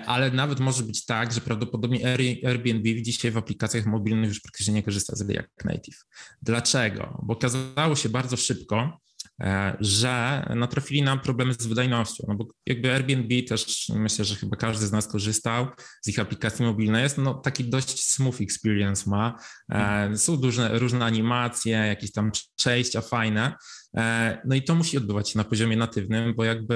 ale nawet może być tak, że prawdopodobnie Airbnb dzisiaj w aplikacjach mobilnych już praktycznie nie korzysta z React Native. Dlaczego? Bo okazało się bardzo szybko, E, że natrafili na problemy z wydajnością, no bo jakby Airbnb też myślę, że chyba każdy z nas korzystał z ich aplikacji mobilnej, jest no taki dość smooth experience ma, e, są różne, różne animacje, jakieś tam przejścia fajne, e, no i to musi odbywać się na poziomie natywnym, bo jakby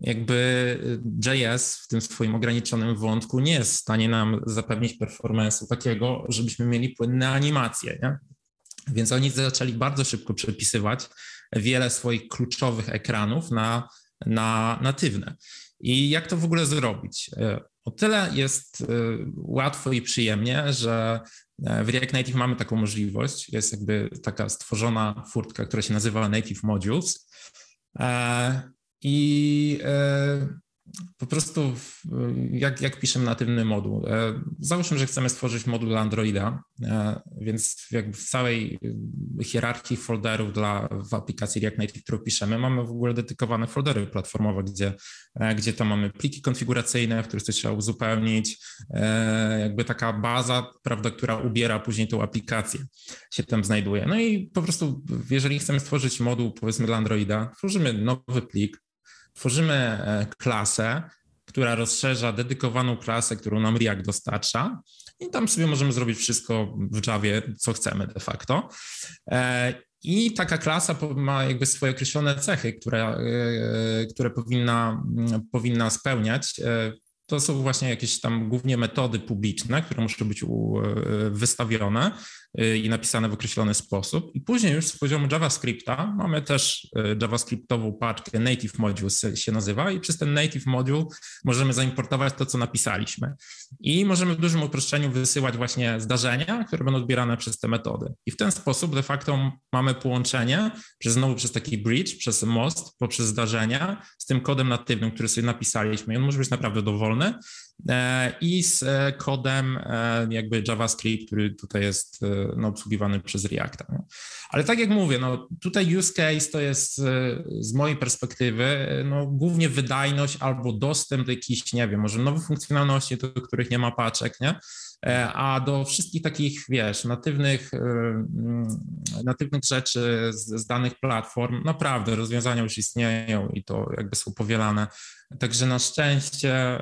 jakby JS w tym swoim ograniczonym wątku nie jest w stanie nam zapewnić performance'u takiego, żebyśmy mieli płynne animacje. Nie? Więc oni zaczęli bardzo szybko przepisywać wiele swoich kluczowych ekranów na, na natywne. I jak to w ogóle zrobić? O tyle jest łatwo i przyjemnie, że w React Native mamy taką możliwość. Jest jakby taka stworzona furtka, która się nazywa Native Modules. I po prostu jak, jak piszemy natywny moduł. Załóżmy, że chcemy stworzyć moduł dla Androida, więc jakby w całej hierarchii folderów dla w aplikacji React Native, którą piszemy, mamy w ogóle dedykowane foldery platformowe, gdzie, gdzie to mamy pliki konfiguracyjne, w których coś trzeba uzupełnić, jakby taka baza, prawda, która ubiera później tą aplikację, się tam znajduje. No i po prostu, jeżeli chcemy stworzyć moduł, powiedzmy dla Androida, tworzymy nowy plik, tworzymy klasę, która rozszerza dedykowaną klasę, którą nam React dostarcza. I tam sobie możemy zrobić wszystko w Javie, co chcemy de facto. I taka klasa ma jakby swoje określone cechy, które, które powinna, powinna spełniać. To są właśnie jakieś tam głównie metody publiczne, które muszą być wystawione i napisane w określony sposób. I później już z poziomu JavaScripta mamy też JavaScriptową paczkę Native Modules się nazywa i przez ten Native Module możemy zaimportować to, co napisaliśmy. I możemy w dużym uproszczeniu wysyłać właśnie zdarzenia, które będą odbierane przez te metody. I w ten sposób de facto mamy połączenie przez znowu przez taki bridge, przez most, poprzez zdarzenia z tym kodem natywnym, który sobie napisaliśmy. I on może być naprawdę dowolny i z kodem jakby JavaScript, który tutaj jest no, obsługiwany przez Reacta. No. Ale tak jak mówię, no, tutaj use case to jest z mojej perspektywy no, głównie wydajność albo dostęp do jakichś, nie wiem, może nowych funkcjonalności, do których nie ma paczek, nie? A do wszystkich takich, wiesz, natywnych, natywnych rzeczy z, z danych platform, naprawdę rozwiązania już istnieją i to jakby są powielane. Także na szczęście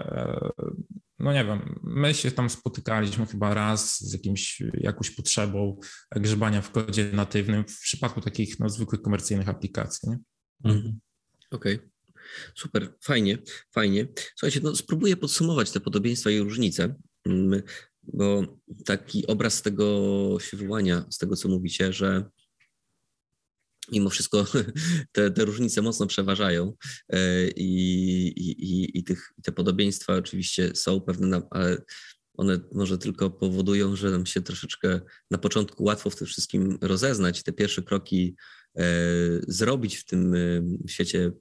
no nie wiem, my się tam spotykaliśmy chyba raz z jakimś, jakąś potrzebą grzebania w kodzie natywnym w przypadku takich no, zwykłych komercyjnych aplikacji. Mhm. Okej. Okay. Super, fajnie, fajnie. Słuchajcie, no spróbuję podsumować te podobieństwa i różnice, bo taki obraz tego się wyłania z tego, co mówicie, że mimo wszystko [LAUGHS] te, te różnice mocno przeważają e, i, i, i tych, te podobieństwa oczywiście są pewne, ale one może tylko powodują, że nam się troszeczkę na początku łatwo w tym wszystkim rozeznać, te pierwsze kroki e, zrobić w tym e, świecie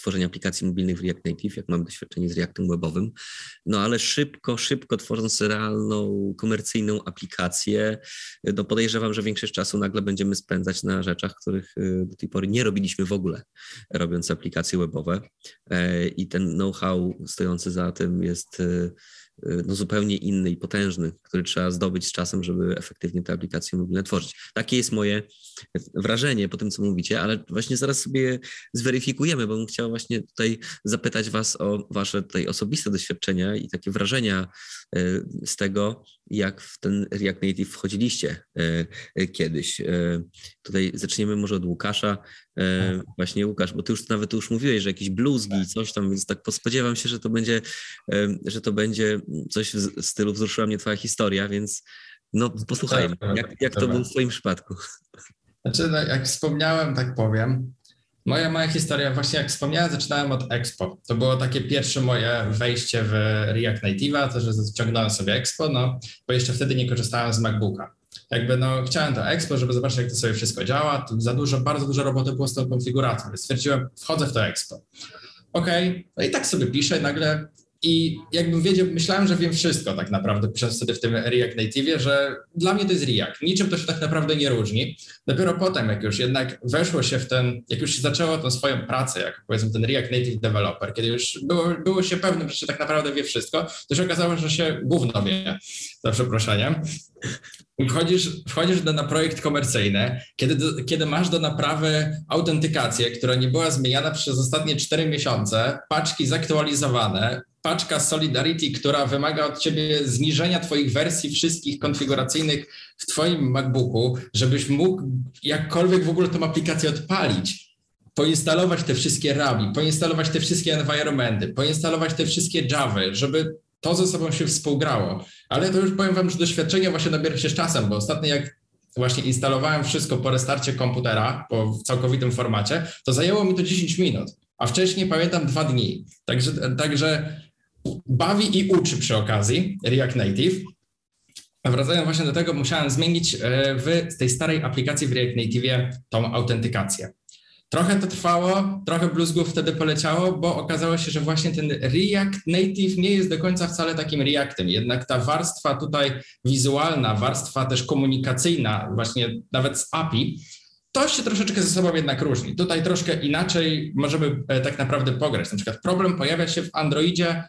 tworzenia aplikacji mobilnych w React Native, jak mamy doświadczenie z Reactem webowym. No ale szybko, szybko tworząc realną, komercyjną aplikację, no podejrzewam, że większość czasu nagle będziemy spędzać na rzeczach, których y, do tej pory nie robiliśmy w ogóle, robiąc aplikacje webowe. E, I ten know-how stojący za tym jest y, no, zupełnie inny i potężny, który trzeba zdobyć z czasem, żeby efektywnie te aplikacje mobilne tworzyć. Takie jest moje wrażenie po tym, co mówicie, ale właśnie zaraz sobie zweryfikujemy, bo bym chciał właśnie tutaj zapytać Was o Wasze tutaj osobiste doświadczenia i takie wrażenia e, z tego, jak w ten React Native wchodziliście e, kiedyś. Tutaj zaczniemy może od Łukasza. Właśnie Łukasz, bo ty już nawet już mówiłeś, że jakieś bluzgi, coś tam, więc tak spodziewam się, że to będzie, że to będzie coś w stylu wzruszyła mnie twoja historia, więc no posłuchajmy, jak, jak to było w twoim przypadku. Znaczy, no, jak wspomniałem, tak powiem. Moja mała historia, właśnie jak wspomniałem, zaczynałem od Expo. To było takie pierwsze moje wejście w React Native'a, to, że ściągnąłem sobie Expo, no, bo jeszcze wtedy nie korzystałem z MacBooka. Jakby no, chciałem to Expo, żeby zobaczyć, jak to sobie wszystko działa. Tu za dużo, bardzo dużo roboty było z tą konfiguracją, więc stwierdziłem, wchodzę w to Expo. Okej, okay. no i tak sobie piszę, nagle i jakbym wiedział, myślałem, że wiem wszystko tak naprawdę, pisząc wtedy w tym React Native, że dla mnie to jest React. Niczym to się tak naprawdę nie różni. Dopiero potem, jak już jednak weszło się w ten, jak już się zaczęło tą swoją pracę, jak powiedzmy ten React Native Developer, kiedy już było, było się pewnym, że się tak naprawdę wie wszystko, to się okazało, że się gówno wie, za przeproszeniem. Wchodzisz, wchodzisz do, na projekt komercyjny, kiedy, do, kiedy masz do naprawy autentykację, która nie była zmieniana przez ostatnie 4 miesiące, paczki zaktualizowane, paczka Solidarity, która wymaga od ciebie zniżenia twoich wersji wszystkich konfiguracyjnych w twoim MacBooku, żebyś mógł jakkolwiek w ogóle tą aplikację odpalić. poinstalować te wszystkie rabi, poinstalować te wszystkie environmenty, poinstalować te wszystkie Javy, żeby to ze sobą się współgrało. Ale to już powiem wam, że doświadczenie właśnie nabiera się z czasem, bo ostatnio jak właśnie instalowałem wszystko po restarcie komputera, po całkowitym formacie, to zajęło mi to 10 minut, a wcześniej pamiętam dwa dni. Także, także bawi i uczy przy okazji React Native. A wracając właśnie do tego, musiałem zmienić e, w tej starej aplikacji w React Native tą autentykację. Trochę to trwało, trochę bluzgów wtedy poleciało, bo okazało się, że właśnie ten React Native nie jest do końca wcale takim Reactem. Jednak ta warstwa tutaj wizualna, warstwa też komunikacyjna, właśnie nawet z API, to się troszeczkę ze sobą jednak różni. Tutaj troszkę inaczej możemy e, tak naprawdę pograć. Na przykład problem pojawia się w Androidzie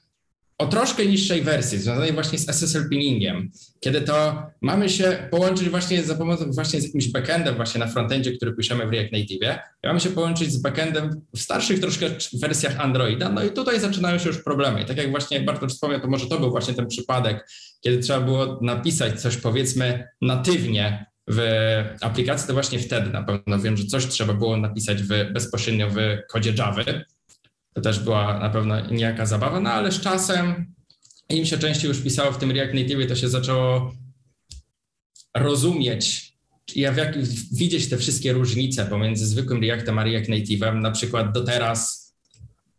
o troszkę niższej wersji, związanej właśnie z SSL pinningiem, kiedy to mamy się połączyć właśnie za pomocą właśnie z jakimś backendem właśnie na frontendzie, który piszemy w React Native, mamy się połączyć z backendem w starszych troszkę wersjach Androida, no i tutaj zaczynają się już problemy. I tak jak właśnie Bartosz wspomniał, to może to był właśnie ten przypadek, kiedy trzeba było napisać coś powiedzmy natywnie w aplikacji, to właśnie wtedy na pewno wiem, że coś trzeba było napisać w, bezpośrednio w kodzie Java, to też była na pewno niejaka zabawa, no ale z czasem im się częściej już pisało w tym React Native, to się zaczęło rozumieć, ja jak, widzieć te wszystkie różnice pomiędzy zwykłym Reactem a React Native'em. Na przykład do teraz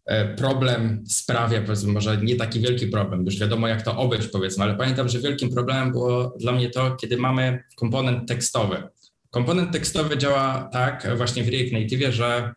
e, problem sprawia, powiedzmy, może nie taki wielki problem, już wiadomo jak to obejść powiedzmy, ale pamiętam, że wielkim problemem było dla mnie to, kiedy mamy komponent tekstowy. Komponent tekstowy działa tak właśnie w React Native, że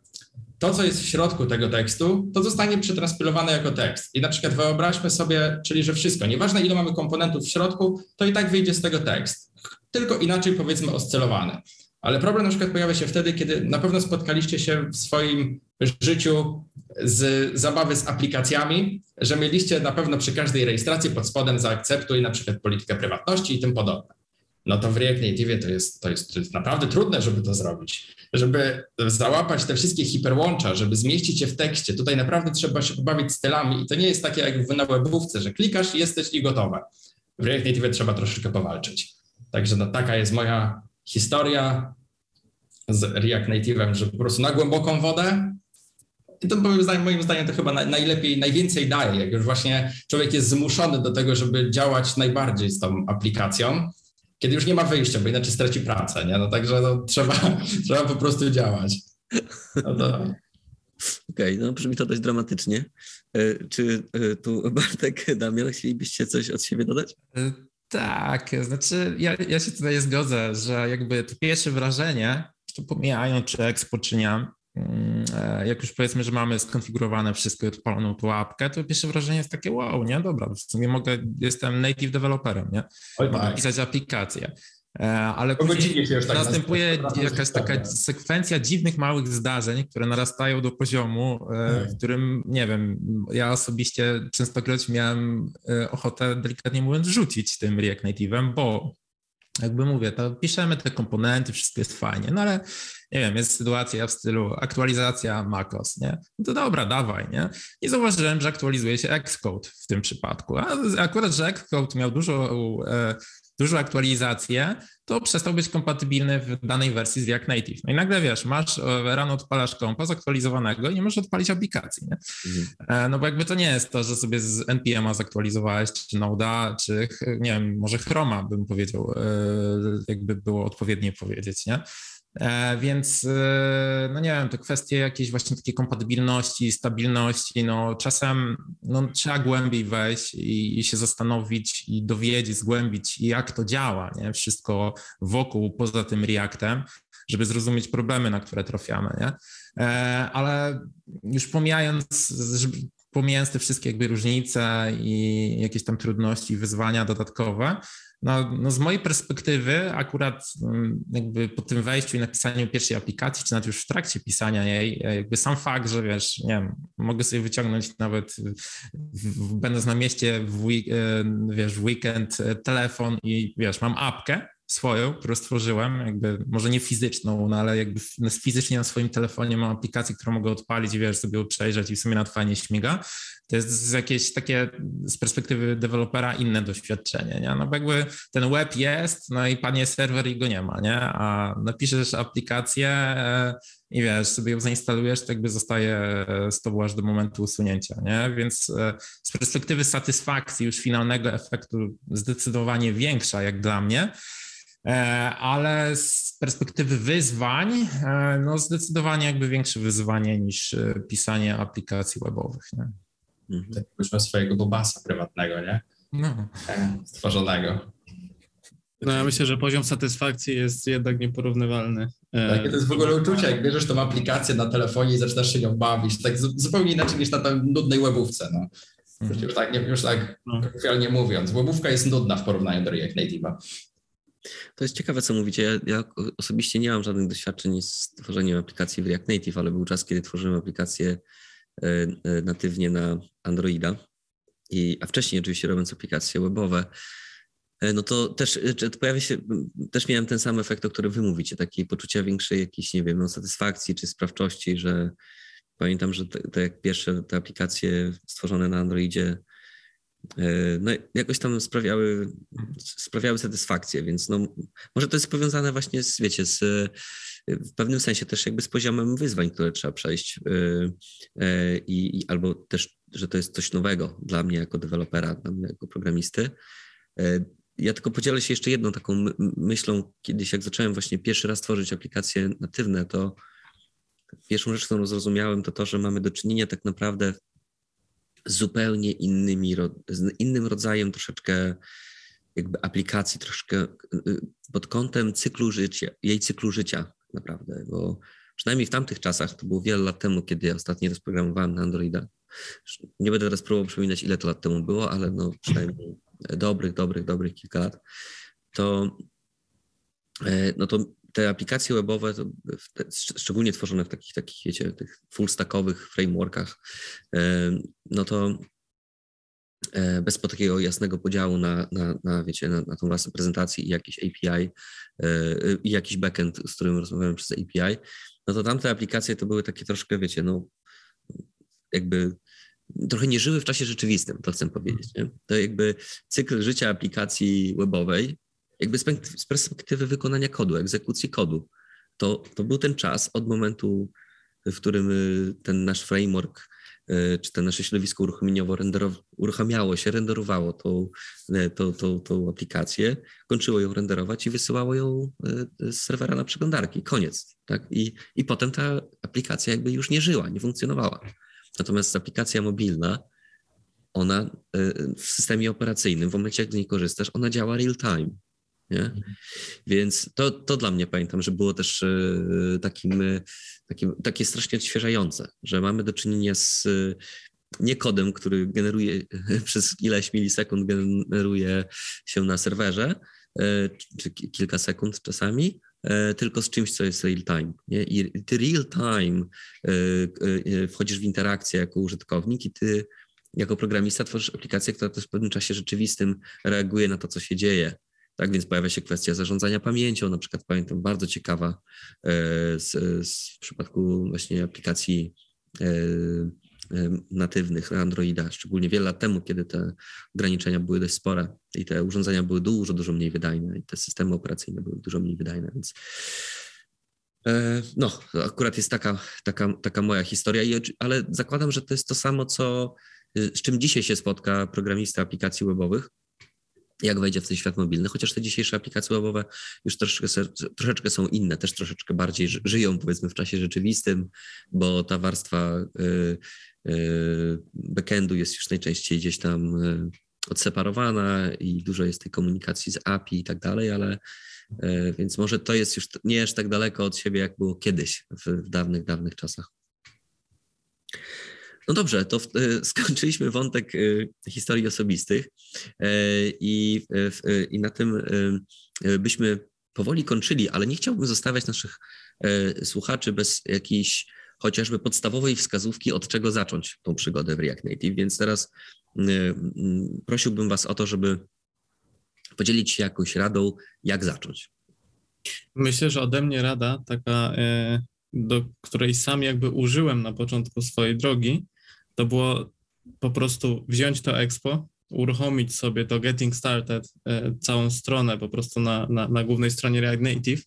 to, co jest w środku tego tekstu, to zostanie przetranspilowane jako tekst. I na przykład wyobraźmy sobie, czyli że wszystko, nieważne ile mamy komponentów w środku, to i tak wyjdzie z tego tekst, tylko inaczej powiedzmy oscylowany. Ale problem na przykład pojawia się wtedy, kiedy na pewno spotkaliście się w swoim życiu z zabawy z aplikacjami, że mieliście na pewno przy każdej rejestracji pod spodem zaakceptuj na przykład politykę prywatności i tym podobne. No to w React Native to jest, to jest, to jest naprawdę trudne, żeby to zrobić żeby załapać te wszystkie hiperłącza, żeby zmieścić je w tekście, tutaj naprawdę trzeba się pobawić stylami i to nie jest takie jak w webówce, że klikasz, jesteś i gotowe. W React Native trzeba troszeczkę powalczyć. Także no, taka jest moja historia z React Native'em, że po prostu na głęboką wodę i to zdaniem, moim zdaniem to chyba najlepiej, najwięcej daje, jak już właśnie człowiek jest zmuszony do tego, żeby działać najbardziej z tą aplikacją, kiedy już nie ma wyjścia, bo inaczej straci pracę, nie? No także no, trzeba, [LAUGHS] trzeba po prostu działać. No to... Okej, okay, no brzmi to dość dramatycznie. E, czy e, tu Bartek, Damian, chcielibyście coś od siebie dodać? E, tak, znaczy ja, ja się tutaj zgodzę, że jakby to pierwsze wrażenie, to pomijając czy Expo, czy nie, jak już powiedzmy, że mamy skonfigurowane wszystko i odpaloną tą łapkę, to pierwsze wrażenie jest takie wow, nie? Dobra, w sumie mogę, jestem native developerem, nie? Oj, mogę tak. pisać aplikację. E, ale później tak następuje jakaś taka sekwencja dziwnych małych zdarzeń, które narastają do poziomu, e, w tak. którym, nie wiem, ja osobiście częstokroć miałem ochotę, delikatnie mówiąc, rzucić tym React Native'em, bo jakby mówię, to piszemy te komponenty, wszystko jest fajnie, no ale nie wiem, jest sytuacja w stylu aktualizacja MacOS, nie? No to dobra, dawaj, nie? I zauważyłem, że aktualizuje się Xcode w tym przypadku, a akurat, że Xcode miał dużo, e, dużą aktualizację, to przestał być kompatybilny w danej wersji z React Native. No i nagle wiesz, masz e, rano odpalasz kompa zaktualizowanego i nie możesz odpalić aplikacji, nie? Mhm. E, no bo jakby to nie jest to, że sobie z NPM-a zaktualizowałeś, czy Node'a, czy nie wiem, może Chroma bym powiedział, jakby było odpowiednie powiedzieć, nie? E, więc e, no nie wiem, to kwestie jakiejś właśnie takiej kompatybilności, stabilności, no czasem no, trzeba głębiej wejść i, i, się zastanowić i dowiedzieć, zgłębić jak to działa, nie? Wszystko wokół, poza tym Reactem, żeby zrozumieć problemy, na które trafiamy, nie? E, ale już pomijając, pomijając te wszystkie jakby różnice i jakieś tam trudności, wyzwania dodatkowe, no, no z mojej perspektywy akurat mm, jakby po tym wejściu i napisaniu pierwszej aplikacji, czy nawet już w trakcie pisania jej, e, jakby sam fakt, że wiesz, nie wiem, mogę sobie wyciągnąć nawet w, będąc na mieście w, e, wiesz, w weekend e, telefon i wiesz, mam apkę, swoją, którą stworzyłem, jakby może nie fizyczną, no ale jakby fizycznie na swoim telefonie mam aplikację, którą mogę odpalić i wiesz, sobie przejrzeć i w sumie nawet fajnie śmiga. To jest jakieś takie z perspektywy dewelopera inne doświadczenie, nie? No bo jakby ten web jest, no i panie serwer i go nie ma, nie? A napiszesz aplikację e, i wiesz, sobie ją zainstalujesz, to jakby zostaje e, z tobą aż do momentu usunięcia, nie? Więc e, z perspektywy satysfakcji już finalnego efektu zdecydowanie większa jak dla mnie, ale z perspektywy wyzwań, no zdecydowanie jakby większe wyzwanie niż pisanie aplikacji webowych, nie? Mhm. Już ma swojego bobasa prywatnego, nie? No. Stworzonego. No ja myślę, że poziom satysfakcji jest jednak nieporównywalny. Takie to jest w ogóle uczucie, jak bierzesz tą aplikację na telefonie i zaczynasz się nią bawić, tak zupełnie inaczej niż na tej nudnej webówce, no. Mhm. Już tak, już tak no. mówiąc, webówka jest nudna w porównaniu do React Native'a. To jest ciekawe, co mówicie. Ja, ja, osobiście nie mam żadnych doświadczeń z tworzeniem aplikacji w React Native, ale był czas, kiedy tworzyłem aplikację e, e, natywnie na Androida, i, a wcześniej oczywiście robiąc aplikacje webowe, E, no to też pojawia się, też miałem ten sam efekt, o którym wy mówicie, takiej poczucia większej jakiejś, nie wiem, no, satysfakcji czy sprawczości, że pamiętam, że te, pierwsze te aplikacje stworzone na Androidzie, no jakoś tam sprawiały, sprawiały satysfakcję, więc no może to jest powiązane właśnie z, wiecie, z w pewnym sensie też jakby z poziomem wyzwań, które trzeba przejść e, i, i albo też, że to jest coś nowego dla mnie jako dewelopera, dla mnie jako programisty, ja tylko podzielę się jeszcze jedną taką myślą. Kiedyś, jak zacząłem właśnie pierwszy raz tworzyć aplikacje natywne, to pierwszą rzecz, którą zrozumiałem, to to, że mamy do czynienia tak naprawdę zupełnie innymi, z innym rodzajem troszeczkę jakby aplikacji, troszkę y, pod kątem cyklu życia, jej cyklu życia naprawdę, bo przynajmniej w tamtych czasach, to było wiele lat temu, kiedy ja ostatnio rozprogramowałem na Androida. Nie będę teraz próbował przypominać, ile to lat temu było, ale no przynajmniej dobrych, dobrych, dobrych kilka lat, to, e, no to te aplikacje webowe, szczególnie tworzone w takich, takich wiecie, tych full stackowych frameworkach, e, no to e, bez takiego jasnego podziału na, na, na wiecie, na, na tą rasę prezentacji i jakiś API i jakiś backend, z którym rozmawiamy przez API, no to tamte aplikacje to były takie troszkę, wiecie, no jakby trochę nie żyły w czasie rzeczywistym, to chcę powiedzieć. Nie? To jakby cykl życia aplikacji webowej, jakby z perspektywy wykonania kodu, egzekucji kodu, to, to był ten czas od momentu, w którym y, ten nasz framework y, czy to nasze środowisko uruchomieniowo uruchamiało się, renderowało tą, y, tą, tą, tą aplikację, kończyło ją renderować i wysyłało ją z serwera na przeglądarki. Koniec. Tak? I, I potem ta aplikacja jakby już nie żyła, nie funkcjonowała. Natomiast aplikacja mobilna, ona w systemie operacyjnym, w momencie jak do niej korzystasz, ona działa real time. Nie? Mhm. Więc to, to dla mnie pamiętam, że było też y, takim, y, takim, takie strasznie odświeżające, że mamy do czynienia z nie kodem, który generuje [LAUGHS] przez ileś milisekund generuje się na serwerze, czy kilka sekund czasami, E, tylko z czymś, co jest real time. Nie? I ty real time e, e, wchodzisz w interakcję jako użytkownik i ty jako programista tworzysz aplikację, która też w pewnym czasie rzeczywistym reaguje na to, co się dzieje. Tak więc pojawia się kwestia zarządzania pamięcią, na przykład pamiętam bardzo ciekawa z, z, w przypadku właśnie aplikacji natywnych Androida, szczególnie wiele lat temu, kiedy te ograniczenia były dość spore i te urządzenia były dużo, dużo mniej wydajne i te systemy operacyjne były dużo mniej wydajne, więc e, no, akurat jest taka, taka, taka moja historia, ale zakładam, że to jest to samo, co, z czym dzisiaj się spotka programista aplikacji webowych, jak wejdzie w ten świat mobilny, chociaż te dzisiejsze aplikacje webowe już troszeczkę, troszeczkę są inne, też troszeczkę bardziej żyją powiedzmy w czasie rzeczywistym, bo ta warstwa y, y, backendu jest już najczęściej gdzieś tam y, odseparowana i dużo jest tej komunikacji z API i tak dalej, ale więc może to jest już nie aż tak daleko od siebie, jak było kiedyś w, w dawnych, dawnych czasach. No dobrze, to e, [LAUGHS] skończyliśmy wątek e, historii osobistych e, i, i na tym byśmy powoli kończyli, ale nie chciałbym zostawiać naszych słuchaczy bez jakiejś chociażby podstawowej wskazówki, od czego zacząć tą przygodę w React Native. Więc teraz prosiłbym Was o to, żeby podzielić się jakąś radą, jak zacząć. Myślę, że ode mnie rada taka, do której sam jakby użyłem na początku swojej drogi, to było po prostu wziąć to Expo, uruchomić sobie to Getting Started, e, całą stronę po prostu na, na, na głównej stronie React Native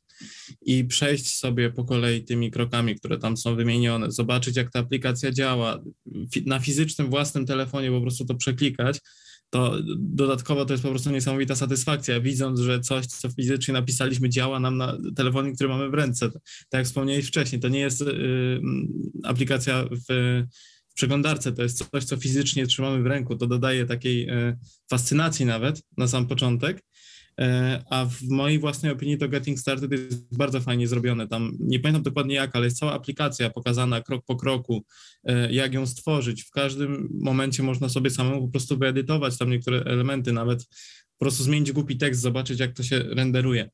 i przejść sobie po kolei tymi krokami, które tam są wymienione, zobaczyć jak ta aplikacja działa, na fizycznym własnym telefonie po prostu to przeklikać, to dodatkowo to jest po prostu niesamowita satysfakcja, widząc, że coś, co fizycznie napisaliśmy, działa nam na telefonie, który mamy w ręce. Tak jak wspomniałeś wcześniej, to nie jest y, mm, aplikacja w przeglądarce, to jest coś, co fizycznie trzymamy w ręku. To dodaje takiej y, fascynacji nawet na sam początek. E, A w mojej własnej opinii to Getting Started jest bardzo fajnie zrobione. Tam nie pamiętam dokładnie jak, ale jest cała aplikacja pokazana krok po kroku, e, jak ją stworzyć. W każdym momencie można sobie samemu po prostu wyedytować tam niektóre elementy, nawet po prostu zmienić głupi tekst, zobaczyć jak to się renderuje.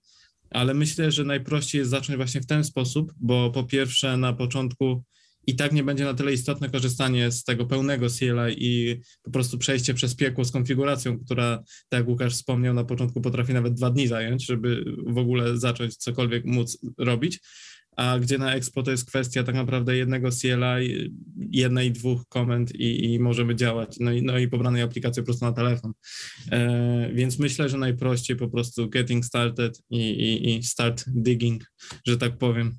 Ale myślę, że najprościej jest zacząć właśnie w ten sposób, bo po pierwsze na początku i tak nie będzie na tyle istotne korzystanie z tego pełnego CLI i po prostu przejście przez piekło z konfiguracją, która, tak jak Łukasz wspomniał, na początku potrafi nawet dwa dni zająć, żeby w ogóle zacząć cokolwiek móc robić. A gdzie na Expo to jest kwestia tak naprawdę jednego CLI, jednej, dwóch komend i, i możemy działać. No i, no i pobranej aplikacji po prostu na telefon. E, więc myślę, że najprościej po prostu getting started i, i, i start digging, że tak powiem.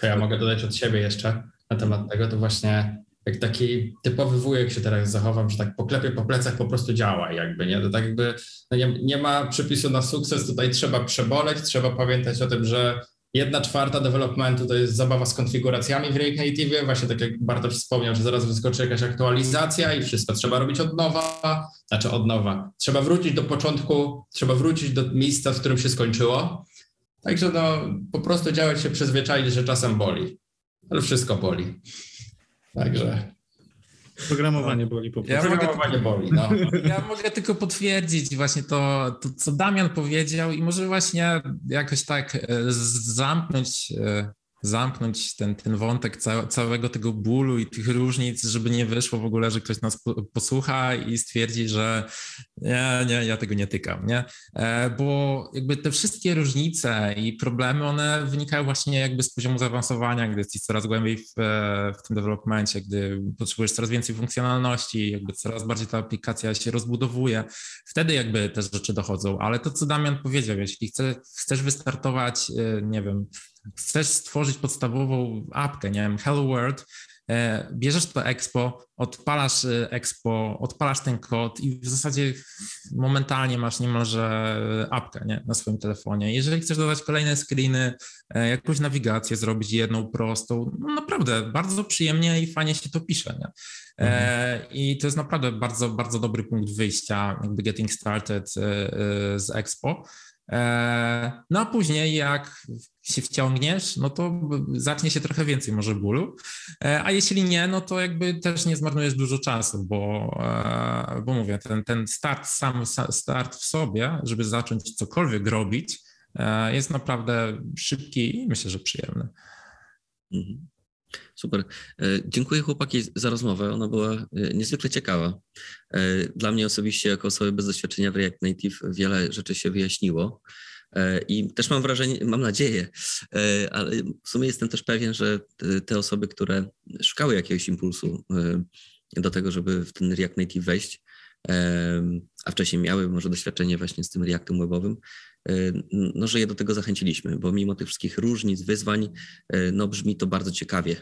To ja mogę dodać od siebie jeszcze na temat tego, to właśnie jak taki typowy wujek się teraz zachowam, że tak poklepie po plecach po prostu działa jakby, nie? To tak jakby no nie, nie ma przepisu na sukces, tutaj trzeba przeboleć, trzeba pamiętać o tym, że jedna czwarta developmentu to jest zabawa z konfiguracjami w React Native, właśnie tak jak Bartosz wspomniał, że zaraz wyskoczy jakaś aktualizacja i wszystko trzeba robić od nowa, znaczy od nowa. Trzeba wrócić do początku, trzeba wrócić do miejsca, w którym się skończyło. Także no, po prostu działać się przyzwyczaić, że czasem boli, ale wszystko boli. Także Programowanie boli po prostu. Ja mogę- programowanie boli, no. [LAUGHS] Ja mogę tylko potwierdzić właśnie to, to, co Damian powiedział i może właśnie jakoś tak e, zamknąć, e, zamknąć ten, ten wątek ca, całego tego bólu i tych różnic, żeby nie wyszło w ogóle, że ktoś nas po- posłucha i stwierdzi, że nie, nie, ja tego nie tykam, nie? E, Bo jakby te wszystkie różnice i problemy, one wynikają właśnie jakby z poziomu zaawansowania, gdy jesteś coraz głębiej w, e, w tym developmencie, gdy potrzebujesz coraz więcej funkcjonalności, jakby coraz bardziej ta aplikacja się rozbudowuje, wtedy jakby te rzeczy dochodzą. Ale to, co Damian powiedział, jeśli chce, chcesz wystartować, e, nie wiem, chcesz stworzyć podstawową apkę, nie wiem, Hello World, e, bierzesz to Expo, odpalasz e, Expo, odpalasz ten kod i w zasadzie momentalnie masz niemalże apkę nie, na swoim telefonie. Jeżeli chcesz dodać kolejne screeny, e, jakąś nawigację zrobić jedną prostą, no naprawdę bardzo przyjemnie i fajnie się to pisze. Nie? E, I to jest naprawdę bardzo, bardzo dobry punkt wyjścia, jakby getting started z Expo. No a później jak się wciągniesz, no to zacznie się trochę więcej może bólu, E, a jeśli nie, no to jakby też nie zmarnujesz dużo czasu, bo, e, bo mówię, ten, ten start sam, sa- start w sobie, żeby zacząć cokolwiek robić, e, jest naprawdę szybki i myślę, że przyjemny. Mhm. Super. Dziękuję chłopaki za rozmowę. Ona była niezwykle ciekawa. Dla mnie osobiście, jako osoby bez doświadczenia w React Native, wiele rzeczy się wyjaśniło. E, I też mam wrażenie, mam nadzieję, e, ale w sumie jestem też pewien, że te- osoby, które szukały jakiegoś impulsu e, do tego, żeby w ten React Native wejść, a wcześniej miały może doświadczenie właśnie z tym Reactem webowym, no, że je do tego zachęciliśmy, bo mimo tych wszystkich różnic, wyzwań, no brzmi to bardzo ciekawie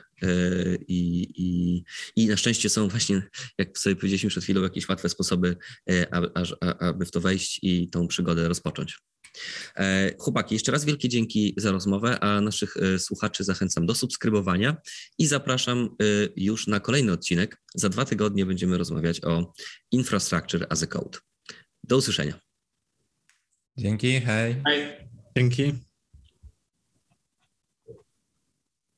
i, i, i na szczęście są właśnie, jak sobie powiedzieliśmy przed chwilą, jakieś łatwe sposoby, aby w to wejść i tą przygodę rozpocząć. E, Chłopaki, jeszcze raz wielkie dzięki za rozmowę, a naszych e, słuchaczy zachęcam do subskrybowania i zapraszam e, już na kolejny odcinek. Za dwa tygodnie będziemy rozmawiać o Infrastructure as a Code. Do usłyszenia. Dzięki, hej. Hej. Dzięki.